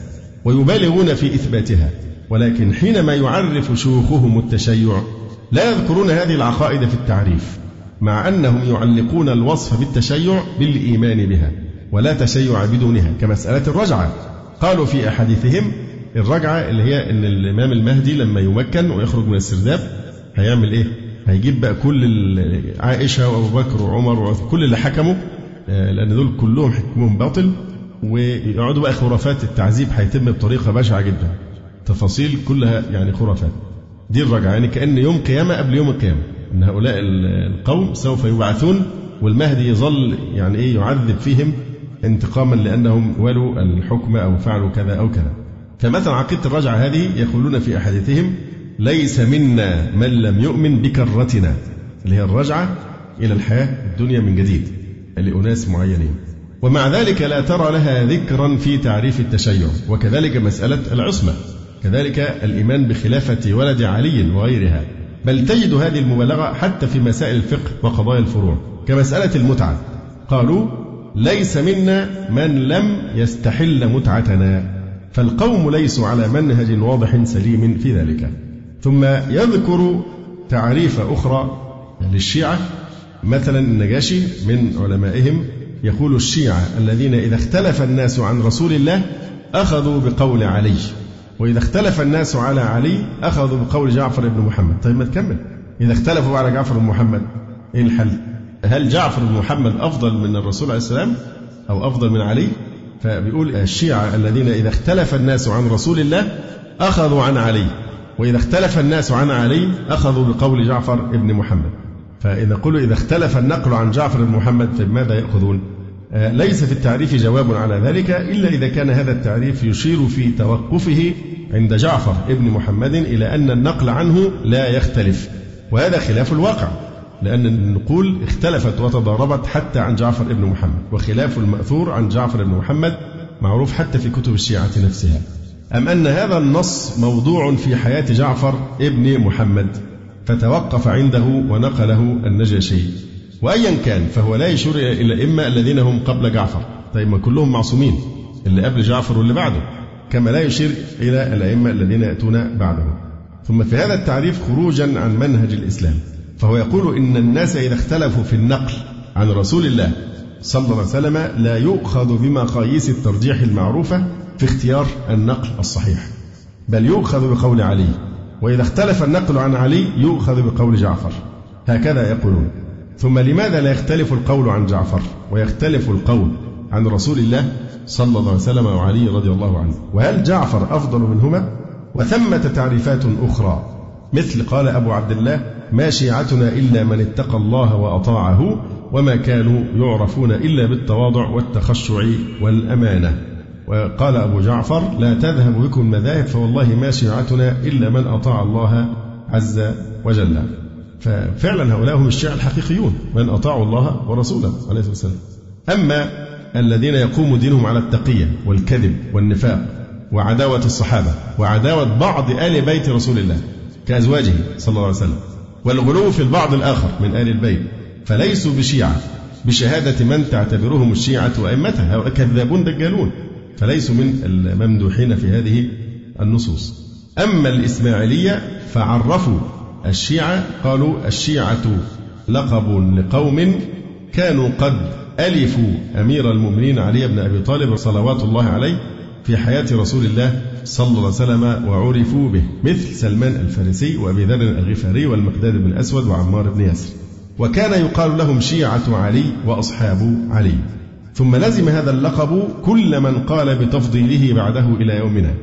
ويبالغون في إثباتها. ولكن حينما يعرف شيوخهم التشيع لا يذكرون هذه العقائد في التعريف مع أنهم يعلقون الوصف بالتشيع بالإيمان بها ولا تشيع بدونها كمسألة الرجعة. قالوا في أحاديثهم الرجعة اللي هي أن الإمام المهدي لما يمكن ويخرج من السرداب هيعمل إيه؟ هيجيب بقى كل عائشة وأبو بكر وعمر وكل اللي حكموا آه، لأن دول كلهم حكمهم باطل ويقعدوا بقى خرافات التعذيب هيتم بطريقة بشعة جدا. تفاصيل كلها يعني خرافات. دي الرجعة يعني كأن يوم قيامة قبل يوم القيامة. أن هؤلاء القوم سوف يبعثون والمهدي يظل يعني إيه يعذب فيهم انتقاما لأنهم ولوا الحكم أو فعلوا كذا أو كذا. فمثلا عقيدة الرجعة هذه يقولون في أحاديثهم ليس منا من لم يؤمن بكرتنا. اللي هي الرجعة إلى الحياة الدنيا من جديد لأناس معينين. ومع ذلك لا ترى لها ذكرا في تعريف التشيع. وكذلك مسألة العصمة. كذلك الإيمان بخلافة ولد علي وغيرها. بل تجد هذه المبالغة حتى في مسائل الفقه وقضايا الفروع. كمسألة المتعة. قالوا ليس منا من لم يستحل متعتنا. فالقوم ليسوا على منهج واضح سليم في ذلك. ثم يذكر تعريف أخرى للشيعة مثلا النجاشي من علمائهم يقول الشيعة الذين إذا اختلف الناس عن رسول الله أخذوا بقول علي وإذا اختلف الناس على علي أخذوا بقول جعفر بن محمد. طيب ما تكمل. إذا اختلفوا على جعفر بن محمد إيه الحل؟ هل جعفر بن محمد أفضل من الرسول عليه السلام أو أفضل من علي؟ فبيقول الشيعة الذين إذا اختلف الناس عن رسول الله أخذوا عن علي. وإذا اختلف الناس عن علي أخذوا بقول جعفر بن محمد. فإذا قلوا إذا اختلف النقل عن جعفر بن محمد فماذا يأخذون؟ آه، ليس في التعريف جواب على ذلك إلا إذا كان هذا التعريف يشير في توقفه عند جعفر ابن محمد إلى أن النقل عنه لا يختلف. وهذا خلاف الواقع لأن النقول اختلفت وتضاربت حتى عن جعفر ابن محمد وخلاف المأثور عن جعفر بن محمد معروف حتى في كتب الشيعة نفسها. أم أن هذا النص موضوع في حياة جعفر ابن محمد فتوقف عنده ونقله النجاشي. وأيا كان فهو لا يشير إلى الأئمة الذين هم قبل جعفر. طيب ما كلهم معصومين اللي قبل جعفر واللي بعده. كما لا يشير إلى الأئمة الذين يأتون بعده ثم في هذا التعريف خروجا عن منهج الإسلام. فهو يقول إن الناس إذا اختلفوا في النقل عن رسول الله صلى الله عليه وسلم لا يؤخذ بمقاييس الترجيح المعروفة في اختيار النقل الصحيح. بل يؤخذ بقول علي وإذا اختلف النقل عن علي يؤخذ بقول جعفر. هكذا يقولون. ثم لماذا لا يختلف القول عن جعفر؟ ويختلف القول عن رسول الله صلى الله عليه وسلم وعلي رضي الله عنه. وهل جعفر أفضل منهما؟ وثمة تعريفات أخرى مثل قال أبو عبد الله ما شيعتنا إلا من اتقى الله وأطاعه وما كانوا يعرفون إلا بالتواضع والتخشع والأمانة. وقال أبو جعفر لا تذهب بكم المذاهب فوالله ما شيعتنا إلا من أطاع الله عز وجل. ففعلا هؤلاء هم الشيعة الحقيقيون من أطاعوا الله ورسوله عليه الصلاة والسلام. أما الذين يقوم دينهم على التقية والكذب والنفاق وعداوة الصحابة وعداوة بعض آل بيت رسول الله كأزواجه صلى الله عليه وسلم والغلو في البعض الآخر من آل البيت فليسوا بشيعة بشهادة من تعتبرهم الشيعة وأئمتها كذابون دجالون. فليسوا من الممدوحين في هذه النصوص. أما الإسماعيلية فعرفوا الشيعة قالوا الشيعة لقب لقوم كانوا قد ألفوا أمير المؤمنين علي بن أبي طالب صلوات الله عليه في حياة رسول الله صلى الله عليه وسلم وعرفوا به مثل سلمان الفارسي وأبي ذر الغفاري والمقداد بن أسود وعمار بن ياسر. وكان يقال لهم شيعة علي وأصحاب علي. ثم لزم هذا اللقب كل من قال بتفضيله بعده إلى يومنا.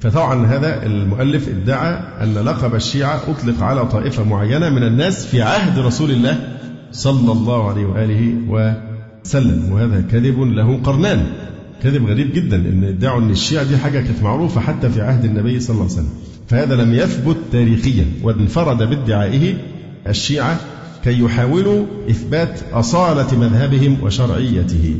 فطبعا هذا المؤلف ادعى أن لقب الشيعة أطلق على طائفة معينة من الناس في عهد رسول الله صلى الله عليه وآله وسلم. وهذا كذب له قرنان. كذب غريب جدا إن ادعوا إن الشيعة دي حاجة كانت معروفة حتى في عهد النبي صلى الله عليه وسلم. فهذا لم يثبت تاريخيا وانفرد بادعائه الشيعة كي يحاولوا إثبات أصالة مذهبهم وشرعيته.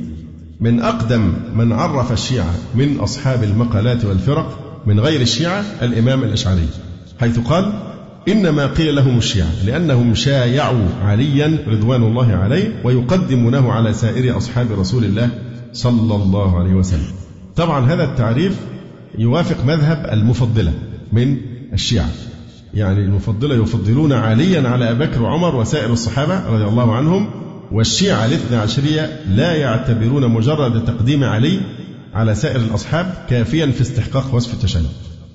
من أقدم من عرف الشيعة من أصحاب المقالات والفرق من غير الشيعة الإمام الأشعري حيث قال إنما قيل لهم الشيعة لأنهم شايعوا عليا رضوان الله عليه ويقدمونه على سائر أصحاب رسول الله صلى الله عليه وسلم. طبعا هذا التعريف يوافق مذهب المفضلة من الشيعة. يعني المفضلة يفضلون عليا على أبي بكر وعمر وسائر الصحابة رضي الله عنهم والشيعة الاثنى عشرية لا يعتبرون مجرد تقديم علي على سائر الأصحاب كافيا في استحقاق وصف التشيع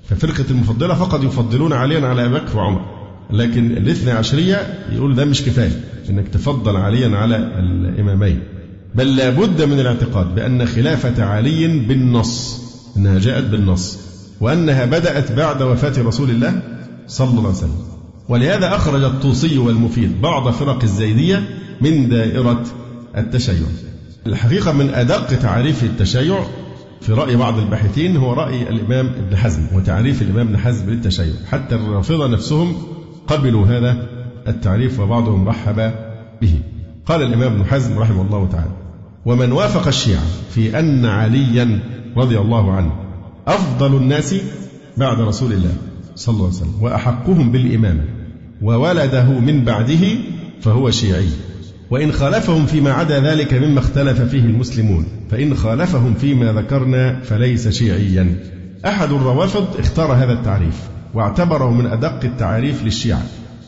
ففرقة المفضلة فقط يفضلون عليا على أبي بكر وعمر. لكن الاثنى عشرية يقول ده مش كفاية إنك تفضل عليا على الإمامين. بل لابد من الاعتقاد بأن خلافة علي بالنص إنها جاءت بالنص وأنها بدأت بعد وفاة رسول الله صلى الله عليه وسلم. ولهذا أخرج الطوسي والمفيد بعض فرق الزيدية من دائرة التشيع. الحقيقة من أدق تعريف التشيع في رأي بعض الباحثين هو رأي الإمام ابن حزم وتعريف الإمام ابن حزم للتشيع. حتى الرافضة نفسهم قبلوا هذا التعريف وبعضهم رحب به. قال الإمام ابن حزم رحمه الله تعالى ومن وافق الشيعة في أن عليا رضي الله عنه أفضل الناس بعد رسول الله. صلى الله عليه وسلم. وأحقهم بالإمامة. وولده من بعده فهو شيعي. وإن خالفهم فيما عدا ذلك مما اختلف فيه المسلمون. فإن خالفهم فيما ذكرنا فليس شيعيا. أحد الروافض اختار هذا التعريف واعتبره من أدق التعاريف للشيعة.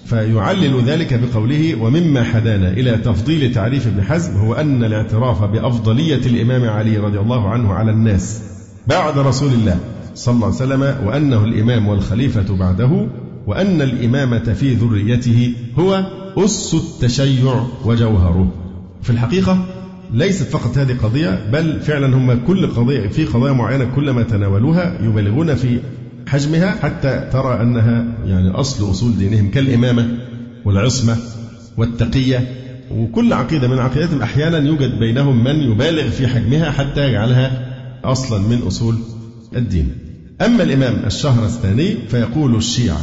فيعلل ذلك بقوله ومما حدانا إلى تفضيل تعريف ابن حزم هو أن الاعتراف بأفضلية الإمام علي رضي الله عنه على الناس بعد رسول الله. صلى الله عليه وسلم وأنه الإمام والخليفة بعده وأن الإمامة في ذريته هو أس التشيع وجوهره. في الحقيقة ليست فقط هذه قضية بل فعلا هم كل قضية في قضايا معينة كلما تناولوها يبالغون في حجمها حتى ترى أنها يعني أصل أصول دينهم كالإمامة والعصمة والتقية. وكل عقيدة من عقيدتهم أحيانا يوجد بينهم من يبالغ في حجمها حتى يجعلها أصلا من أصول الدين. أما الإمام الشهر الثاني فيقول الشيعة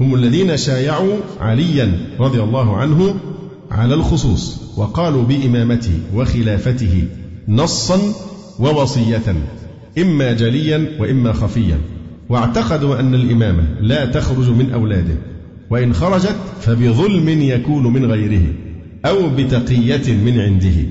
هم الذين شايعوا عليا رضي الله عنه على الخصوص وقالوا بإمامته وخلافته نصا ووصية إما جليا وإما خفيا. واعتقدوا أن الإمامة لا تخرج من أولاده وإن خرجت فبظلم يكون من غيره أو بتقية من عنده.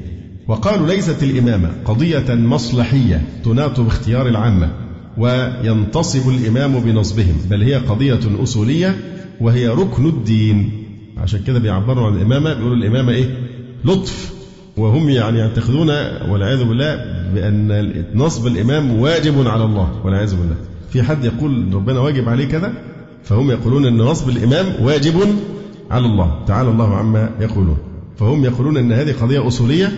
وقالوا ليست الإمامة قضية مصلحية تناط باختيار العامة. وينتصب الإمام بنصبهم بل هي قضية أصولية وهي ركن الدين. عشان كده بيعبروا عن الإمامة بيقولوا الإمامة إيه؟ لطف. وهم يعني يعتقدون والعياذ بالله بأن نصب الإمام واجب على الله والعياذ بالله. في حد يقول ربنا واجب عليه كذا؟ فهم يقولون أن نصب الإمام واجب على الله. تعالى الله عما يقولون. فهم يقولون أن هذه قضية أصولية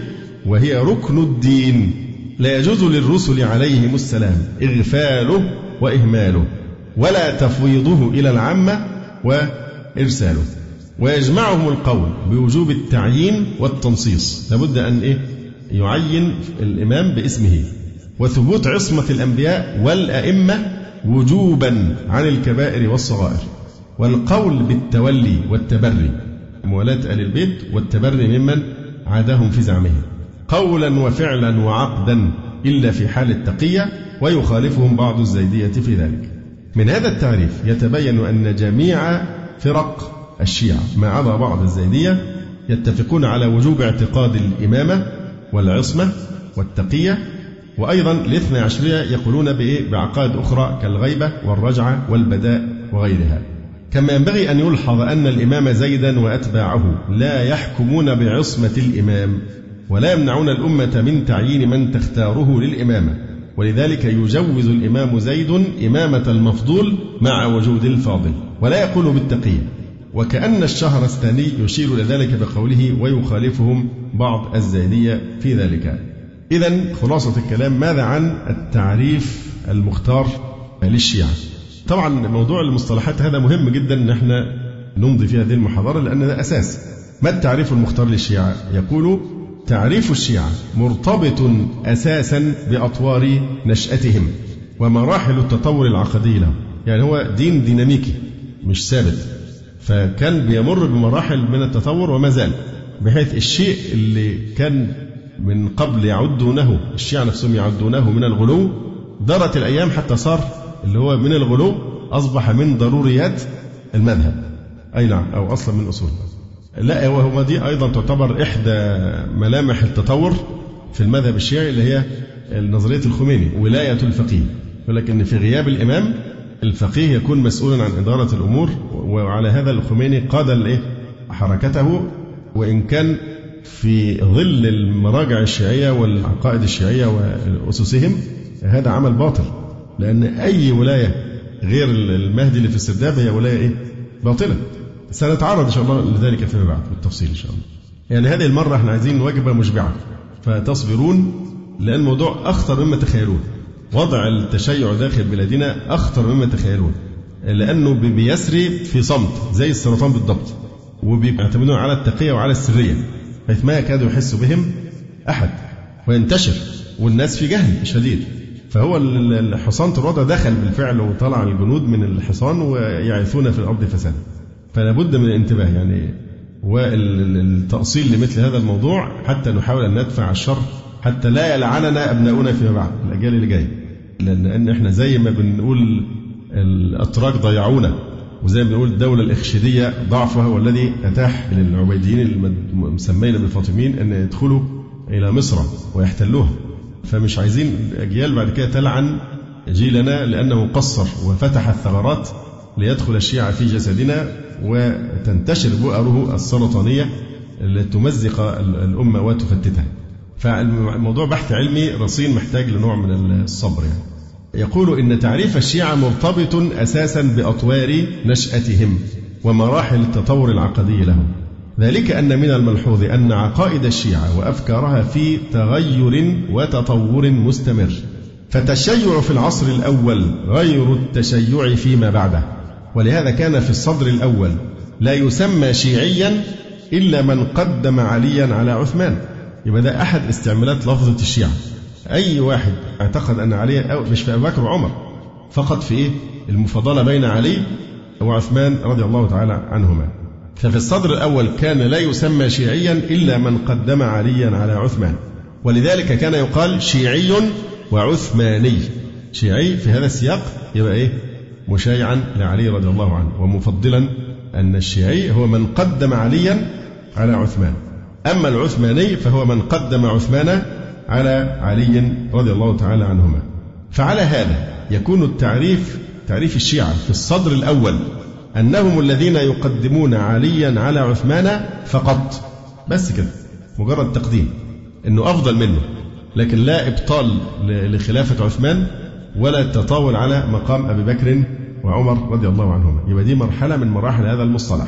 وهي ركن الدين. لا يجوز للرسل عليهم السلام إغفاله وإهماله ولا تفويضه إلى العامة وإرساله. ويجمعهم القول بوجوب التعيين والتنصيص. لابد أن إيه؟ يعين الإمام باسمه. وثبوت عصمة الأنبياء والأئمة وجوبا عن الكبائر والصغائر. والقول بالتولي والتبري. موالاة آل البيت والتبري ممن عاداهم في زعمهم. قولا وفعلا وعقدا إلا في حال التقية ويخالفهم بعض الزيدية في ذلك من هذا التعريف يتبين أن جميع فرق الشيعة ما عدا بعض الزيدية يتفقون على وجوب اعتقاد الإمامة والعصمة والتقية وأيضا الاثنى عشرية يقولون بإيه؟ بعقائد أخرى كالغيبة والرجعة والبداء وغيرها كما ينبغي أن يلحظ أن الإمام زيدا وأتباعه لا يحكمون بعصمة الإمام ولا يمنعون الأمة من تعيين من تختاره للإمامة. ولذلك يجوز الإمام زيد إمامة المفضول مع وجود الفاضل ولا يقول بالتقية وكأن الشهر الثاني يشير إلى ذلك بقوله ويخالفهم بعض الزيدية في ذلك. إذا خلاصة الكلام ماذا عن التعريف المختار للشيعة؟ طبعا موضوع المصطلحات هذا مهم جدا ان إحنا نمضي في هذه المحاضرة لأن ده أساس. ما التعريف المختار للشيعة؟ يقول تعريف الشيعة مرتبط أساسا بأطوار نشأتهم ومراحل التطور العقدي لهم. يعني هو دين ديناميكي مش ثابت. فكان بيمر بمراحل من التطور وما زال بحيث الشيء اللي كان من قبل يعدونه الشيعة نفسهم يعدونه من الغلو دارت الأيام حتى صار اللي هو من الغلو أصبح من ضروريات المذهب. أي نعم أو أصلا من أصول لا وهو دي أيضا تعتبر إحدى ملامح التطور في المذهب الشيعي اللي هي نظرية الخميني ولاية الفقيه. يقول لك إن في غياب الإمام الفقيه يكون مسؤولا عن إدارة الأمور وعلى هذا الخميني قاد الإيه؟ حركته وإن كان في ظل المراجع الشيعية والعقائد الشيعية وأسسهم هذا عمل باطل. لأن أي ولاية غير المهدي اللي في السرداب هي ولاية إيه؟ باطلة. سنتعرض إن شاء الله لذلك فيما بعد بالتفصيل إن شاء الله. يعني هذه المرة إحنا عايزين وجبة مشبعة فتصبرون لأن الموضوع أخطر مما تخيلون وضع التشيع داخل بلادنا أخطر مما تخيلون لأنه بيسري في صمت زي السرطان بالضبط. وبيعتمدون على التقية وعلى السرية. حيث ما يكاد يحس بهم أحد. وينتشر والناس في جهل شديد. فهو الحصان الوضع دخل بالفعل وطلع الجنود من الحصان ويعيثون في الأرض فسادا. فلا بد من الانتباه يعني والتأصيل لمثل هذا الموضوع حتى نحاول أن ندفع الشر حتى لا يلعننا أبناؤنا فيما بعد الأجيال اللي جاية لأن إحنا زي ما بنقول الأتراك ضيعونا وزي ما بنقول الدولة الإخشيدية ضعفها والذي أتاح للعبيديين المسمين بالفاطميين أن يدخلوا إلى مصر ويحتلوها. فمش عايزين أجيال بعد كده تلعن جيلنا لأنه قصر وفتح الثغرات ليدخل الشيعة في جسدنا وتنتشر بؤره السرطانية التي تمزق الأمة وتفتتها. فالموضوع بحث علمي رصين محتاج لنوع من الصبر يعني. يقول إن تعريف الشيعة مرتبط أساسا بأطوار نشأتهم ومراحل التطور العقدي لهم. ذلك أن من الملحوظ أن عقائد الشيعة وأفكارها في تغير وتطور مستمر. فالتشيع في العصر الأول غير التشيع فيما بعده. ولهذا كان في الصدر الأول. لا يسمى شيعيا إلا من قدم عليا على عثمان. يبقى ده أحد استعمالات لفظة الشيعة. أي واحد أعتقد أن علي أو مش في أبو بكر وعمر فقط في إيه؟ المفاضلة بين علي وعثمان رضي الله تعالى عنهما. ففي الصدر الأول كان لا يسمى شيعيا إلا من قدم عليا على عثمان. ولذلك كان يقال شيعي وعثماني. شيعي في هذا السياق يبقى إيه؟ مشايعا لعلي رضي الله عنه ومفضلا أن الشيعي هو من قدم عليا على عثمان. أما العثماني فهو من قدم عثمان على علي رضي الله تعالى عنهما. فعلى هذا يكون التعريف تعريف الشيعة في الصدر الأول أنهم الذين يقدمون عليا على عثمان فقط. بس كده مجرد تقديم أنه أفضل منه لكن لا إبطال لخلافة عثمان ولا التطاول على مقام أبي بكر وعمر رضي الله عنهما. يبقى دي مرحلة من مراحل هذا المصطلح.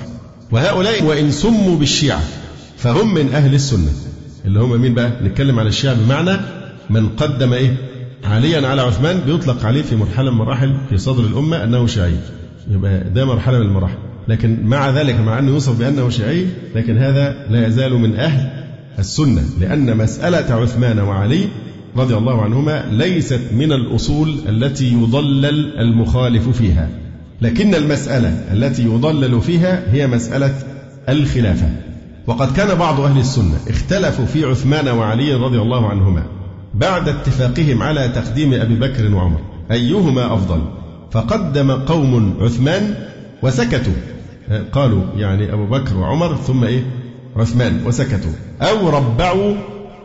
وهؤلاء وإن سموا بالشيعة فهم من أهل السنة. اللي هم مين بقى؟ نتكلم على الشيعة بمعنى من قدم إيه؟ عليا على عثمان بيطلق عليه في مرحلة من مراحل في صدر الأمة أنه شيعي. يبقى ده مرحلة من المراحل. لكن مع ذلك مع أنه يوصف بأنه شيعي لكن هذا لا يزال من أهل السنة. لأن مسألة عثمان وعلي رضي الله عنهما ليست من الأصول التي يضلل المخالف فيها. لكن المسألة التي يضلل فيها هي مسألة الخلافة. وقد كان بعض أهل السنة اختلفوا في عثمان وعلي رضي الله عنهما بعد اتفاقهم على تقديم أبي بكر وعمر أيهما أفضل؟ فقدم قوم عثمان وسكتوا. قالوا يعني أبو بكر وعمر ثم إيه؟ عثمان وسكتوا. أو ربعوا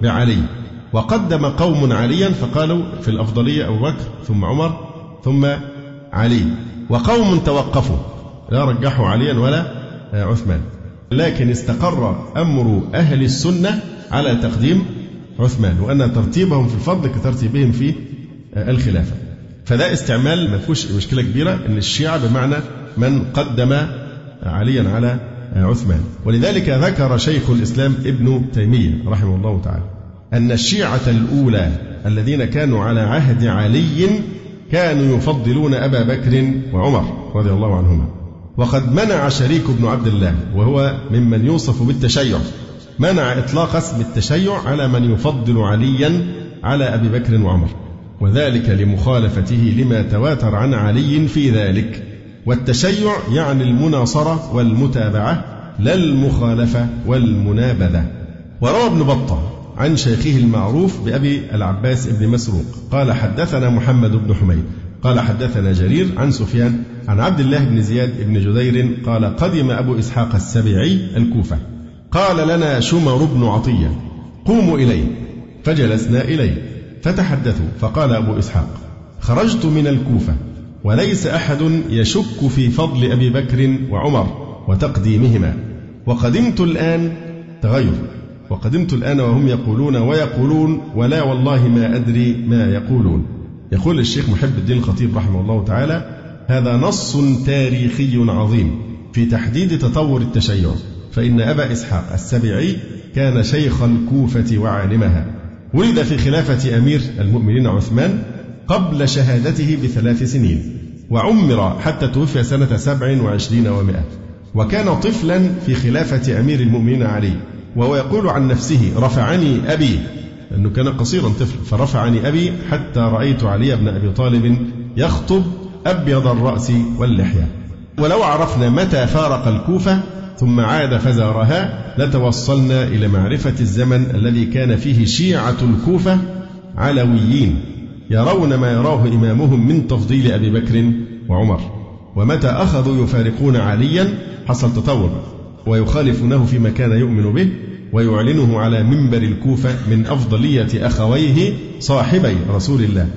بعلي. وقدم قوم عليا فقالوا في الأفضلية أبو بكر ثم عمر ثم علي. وقوم توقفوا لا رجحوا عليا ولا عثمان. لكن استقر أمر أهل السنة على تقديم عثمان وأن ترتيبهم في الفضل كترتيبهم في الخلافة. فده استعمال ما فيهوش مشكلة كبيرة أن الشيعة بمعنى من قدم عليا على عثمان. ولذلك ذكر شيخ الإسلام ابن تيمية رحمه الله تعالى. أن الشيعة الأولى الذين كانوا على عهد علي كانوا يفضلون أبا بكر وعمر رضي الله عنهما. وقد منع شريك بن عبد الله وهو ممن يوصف بالتشيع منع إطلاق اسم التشيع على من يفضل عليا على أبي بكر وعمر. وذلك لمخالفته لما تواتر عن علي في ذلك. والتشيع يعني المناصرة والمتابعة لا المخالفة والمنابذة. وروى ابن بطة عن شيخه المعروف بأبي العباس بن مسروق. قال حدثنا محمد بن حميد. قال حدثنا جرير عن سفيان عن عبد الله بن زياد بن جدير قال قدم أبو إسحاق السبيعي الكوفة. قال لنا شمر بن عطية قوموا إليه فجلسنا إليه. فتحدثوا. فقال أبو إسحاق خرجت من الكوفة وليس أحد يشك في فضل أبي بكر وعمر وتقديمهما وقدمت الآن تغير. وقدمت الآن وهم يقولون ويقولون ولا والله ما أدري ما يقولون. يقول الشيخ محب الدين الخطيب رحمه الله تعالى هذا نص تاريخي عظيم في تحديد تطور التشيع. فإن أبا إسحاق السبيعي كان شيخ الكوفة وعالمها. ولد في خلافة أمير المؤمنين عثمان قبل شهادته بثلاث سنين وعمر حتى توفي سنة سبع وعشرين ومائة. وكان طفلا في خلافة أمير المؤمنين علي. وهو يقول عن نفسه رفعني أبي لأنه كان قصيرا طفل فرفعني أبي حتى رأيت علي بن أبي طالب يخطب أبيض الرأس واللحية. ولو عرفنا متى فارق الكوفة ثم عاد فزارها لتوصلنا إلى معرفة الزمن الذي كان فيه شيعة الكوفة علويين يرون ما يراه إمامهم من تفضيل أبي بكر وعمر. ومتى أخذوا يفارقون عليا؟ حصل تطور. ويخالفونه فيما كان يؤمن به ويعلنه على منبر الكوفة من أفضلية أخويه صاحبي رسول الله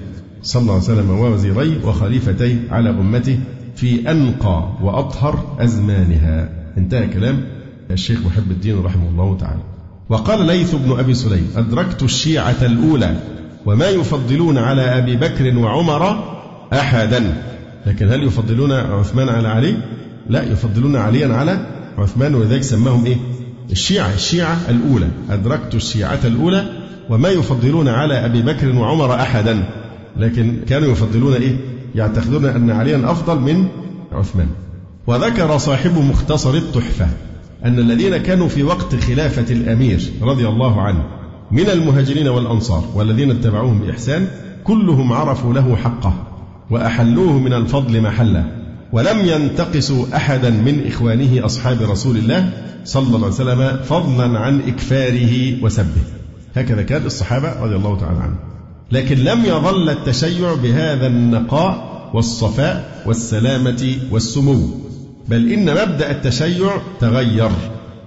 صلى الله عليه وسلم ووزيريه وخليفتيه على أمته في أنقى وأطهر أزمانها. انتهى كلام الشيخ محب الدين رحمه الله تعالى. وقال ليث بن أبي سليم أدركت الشيعة الأولى وما يفضلون على أبي بكر وعمر أحدا. لكن هل يفضلون عثمان على علي؟ لا يفضلون عليا على عثمان ولذلك سماهم إيه؟ الشيعة الشيعة الأولى. أدركت الشيعة الأولى وما يفضلون على أبي بكر وعمر أحدا. لكن كانوا يفضلون إيه؟ يعتقدون أن عليا أفضل من عثمان. وذكر صاحب مختصر التحفة أن الذين كانوا في وقت خلافة الأمير رضي الله عنه من المهاجرين والأنصار والذين اتبعوهم بإحسان كلهم عرفوا له حقه وأحلوه من الفضل محله ولم ينتقصوا أحدا من إخوانه أصحاب رسول الله صلى الله عليه وسلم فضلا عن إكفاره وسبه. هكذا كان الصحابة رضي الله تعالى عنهم. لكن لم يظل التشيع بهذا النقاء والصفاء والسلامة والسمو بل إن مبدأ التشيع تغير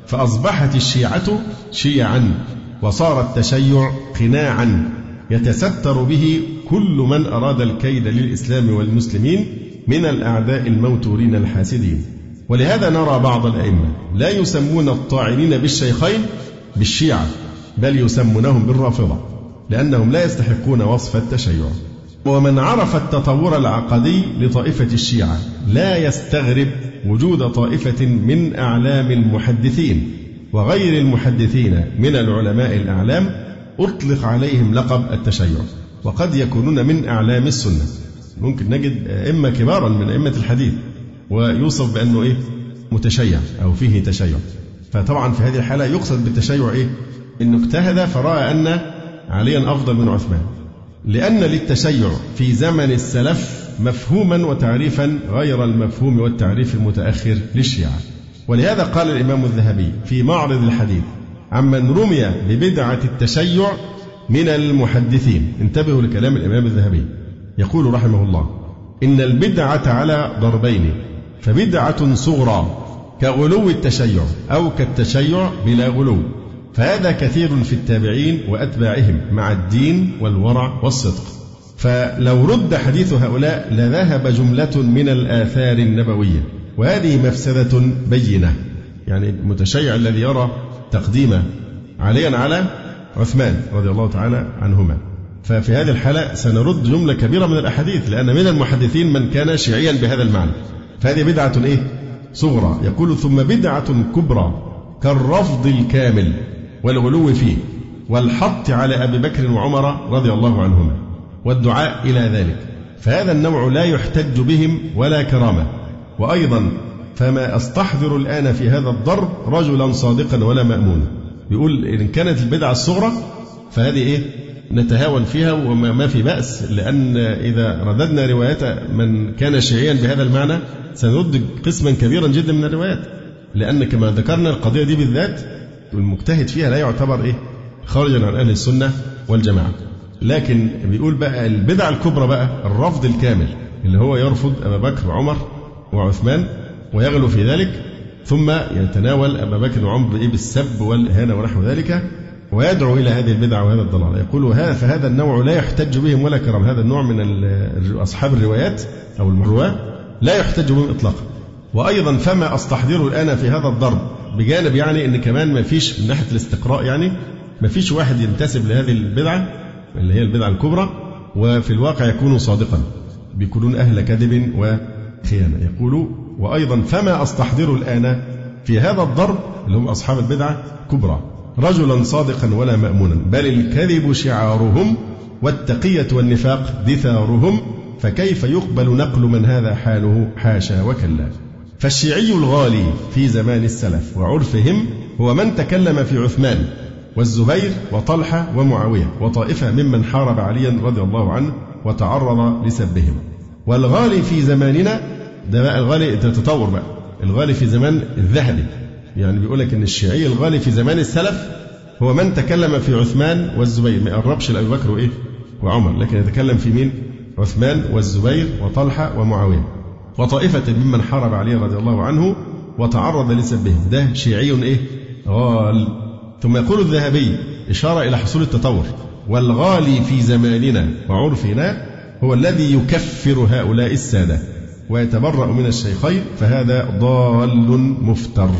فأصبحت الشيعة شيعا وصار التشيع قناعا يتستر به كل من أراد الكيد للإسلام والمسلمين من الأعداء الموتورين الحاسدين. ولهذا نرى بعض الأئمة لا يسمون الطاعنين بالشيخين بالشيعة بل يسمونهم بالرافضة لأنهم لا يستحقون وصف التشيع. ومن عرف التطور العقدي لطائفة الشيعة لا يستغرب وجود طائفة من أعلام المحدثين وغير المحدثين من العلماء الأعلام أطلق عليهم لقب التشيع وقد يكونون من أعلام السنة. ممكن نجد أئمة كبارا من أئمة الحديث ويوصف بأنه إيه؟ متشيع أو فيه تشيع. فطبعا في هذه الحالة يقصد بالتشيع إيه؟ إنه اجتهد فرأى أن عليا أفضل من عثمان. لأن للتشيع في زمن السلف مفهوما وتعريفا غير المفهوم والتعريف المتأخر للشيعة. ولهذا قال الإمام الذهبي في معرض الحديث عمن رمي ببدعة التشيع من المحدثين انتبهوا لكلام الإمام الذهبي. يقول رحمه الله إن البدعة على ضربين فبدعة صغرى كغلو التشيع أو كالتشيع بلا غلو فهذا كثير في التابعين وأتباعهم مع الدين والورع والصدق. فلو رد حديث هؤلاء لذهب جملة من الآثار النبوية وهذه مفسدة بينة يعني المتشيع الذي يرى تقديم عليا على عثمان رضي الله تعالى عنهما. ففي هذه الحالة سنرد جملة كبيرة من الأحاديث لأن من المحدثين من كان شيعيا بهذا المعنى. فهذه بدعة إيه؟ صغرى. يقول ثم بدعة كبرى كالرفض الكامل والغلو فيه والحط على أبي بكر وعمر رضي الله عنهما والدعاء إلى ذلك. فهذا النوع لا يحتج بهم ولا كرامة. وأيضا فما أستحضر الآن في هذا الضرب رجلا صادقا ولا مأمونا. يقول إن كانت البدعة الصغرى فهذه إيه؟ نتهاون فيها وما في بأس لأن إذا رددنا روايات من كان شيعيا بهذا المعنى سنرد قسما كبيرا جدا من الروايات. لأن كما ذكرنا القضية دي بالذات المجتهد فيها لا يعتبر إيه؟ خارجا عن أهل السنة والجماعة. لكن بيقول بقى البدعة الكبرى بقى الرفض الكامل اللي هو يرفض أبا بكر وعمر وعثمان ويغلو في ذلك ثم يتناول أبا بكر وعمر إيه بالسب والإهانة ونحو ذلك. ويدعو إلى هذه البدعة وهذا الضلال. يقول هذا فهذا النوع لا يحتج بهم ولا كرم. هذا النوع من أصحاب الروايات أو الرواه لا يحتج بهم إطلاقا. وأيضا فما أستحضره الآن في هذا الضرب بجانب يعني أن كمان ما فيش من ناحية الاستقراء يعني ما فيش واحد ينتسب لهذه البدعة اللي هي البدعة الكبرى وفي الواقع يكون صادقا بيكونون أهل كذب وخيانة. يقول وأيضا فما أستحضر الآن في هذا الضرب اللي هم أصحاب البدعة كبرى رجلا صادقا ولا مأمونا. بل الكذب شعارهم والتقية والنفاق دثارهم فكيف يقبل نقل من هذا حاله؟ حاشا وكلا. فالشيعي الغالي في زمان السلف وعرفهم هو من تكلم في عثمان والزبير وطلحة ومعاوية وطائفة ممن حارب عليا رضي الله عنه وتعرض لسبهم. والغالي في زماننا ده بقى الغالي تتطور بقى. الغالي في زمان الذهبي. يعني بيقول لك إن الشيعي الغالي في زمان السلف هو من تكلم في عثمان والزبير ما يقربش لأبي بكر وإيه؟ وعمر لكن يتكلم في مين؟ عثمان والزبير وطلحة ومعاوية. وطائفة ممن حارب علي رضي الله عنه وتعرض لسبهم. ده شيعي إيه؟ غال. ثم يقول الذهبي إشارة إلى حصول التطور. والغالي في زماننا وعرفنا هو الذي يكفر هؤلاء السادة. ويتبرأ من الشيخين فهذا ضال مفتر.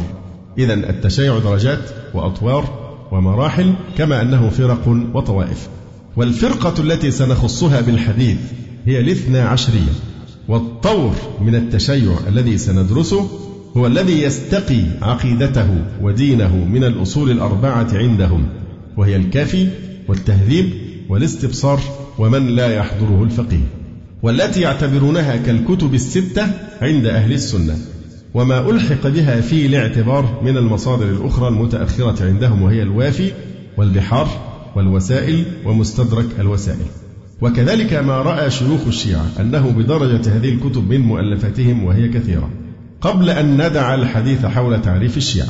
إذا التشيع درجات وأطوار ومراحل كما أنه فرق وطوائف. والفرقة التي سنخصها بالحديث هي الاثنى عشرية. والطور من التشيع الذي سندرسه هو الذي يستقي عقيدته ودينه من الأصول الأربعة عندهم وهي الكافي والتهذيب والاستبصار ومن لا يحضره الفقيه. والتي يعتبرونها كالكتب الستة عند أهل السنة. وما ألحق بها في الاعتبار من المصادر الأخرى المتأخرة عندهم وهي الوافي والبحار والوسائل ومستدرك الوسائل. وكذلك ما رأى شيوخ الشيعة أنه بدرجة هذه الكتب من مؤلفاتهم وهي كثيرة. قبل أن ندع الحديث حول تعريف الشيعة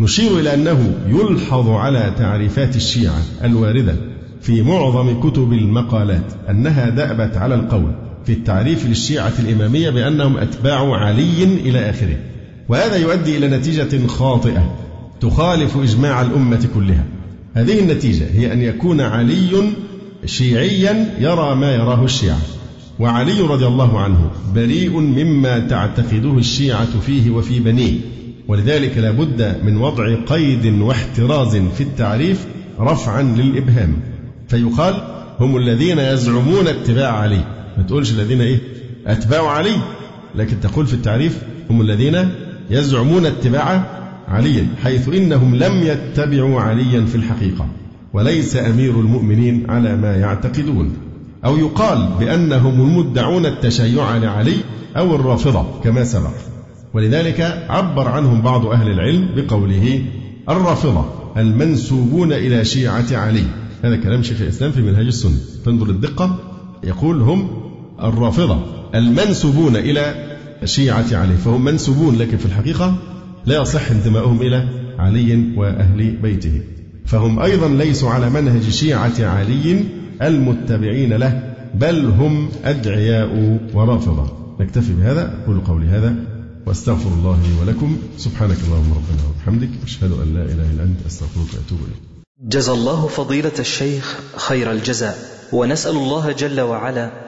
نشير إلى أنه يلحظ على تعريفات الشيعة الواردة في معظم كتب المقالات أنها دأبت على القول. في التعريف للشيعة الإمامية بأنهم أتباع علي إلى آخره. وهذا يؤدي إلى نتيجة خاطئة تخالف إجماع الأمة كلها. هذه النتيجة هي أن يكون علي شيعيا يرى ما يراه الشيعة. وعلي رضي الله عنه بريء مما تعتقده الشيعة فيه وفي بنيه. ولذلك لا بد من وضع قيد واحتراز في التعريف رفعا للإبهام. فيقال هم الذين يزعمون اتباع علي. ما تقولش الذين إيه؟ أتباع علي. لكن تقول في التعريف هم الذين يزعمون اتباع علي حيث إنهم لم يتبعوا عليا في الحقيقة وليس أمير المؤمنين على ما يعتقدون. أو يقال بأنهم المدعون التشيع لعلي أو الرافضة كما سبق. ولذلك عبر عنهم بعض أهل العلم بقوله الرافضة المنسوبون إلى شيعة علي. هذا كلام شيخ الإسلام في منهاج السنة. تنظر الدقة يقول هم الرافضة المنسوبون إلى شيعة علي. فهم منسوبون لكن في الحقيقة لا يصح انتماؤهم إلى علي وأهل بيته. فهم أيضا ليسوا على منهج شيعة علي المتبعين له بل هم أدعياء ورافضة. نكتفي بهذا أقول قولي هذا وأستغفر الله لي ولكم. سبحانك اللهم ربنا وبحمدك أشهد أن لا إله إلا أنت أستغفرك وأتوب إليك. جزى الله فضيلة الشيخ خير الجزاء ونسأل الله جل وعلا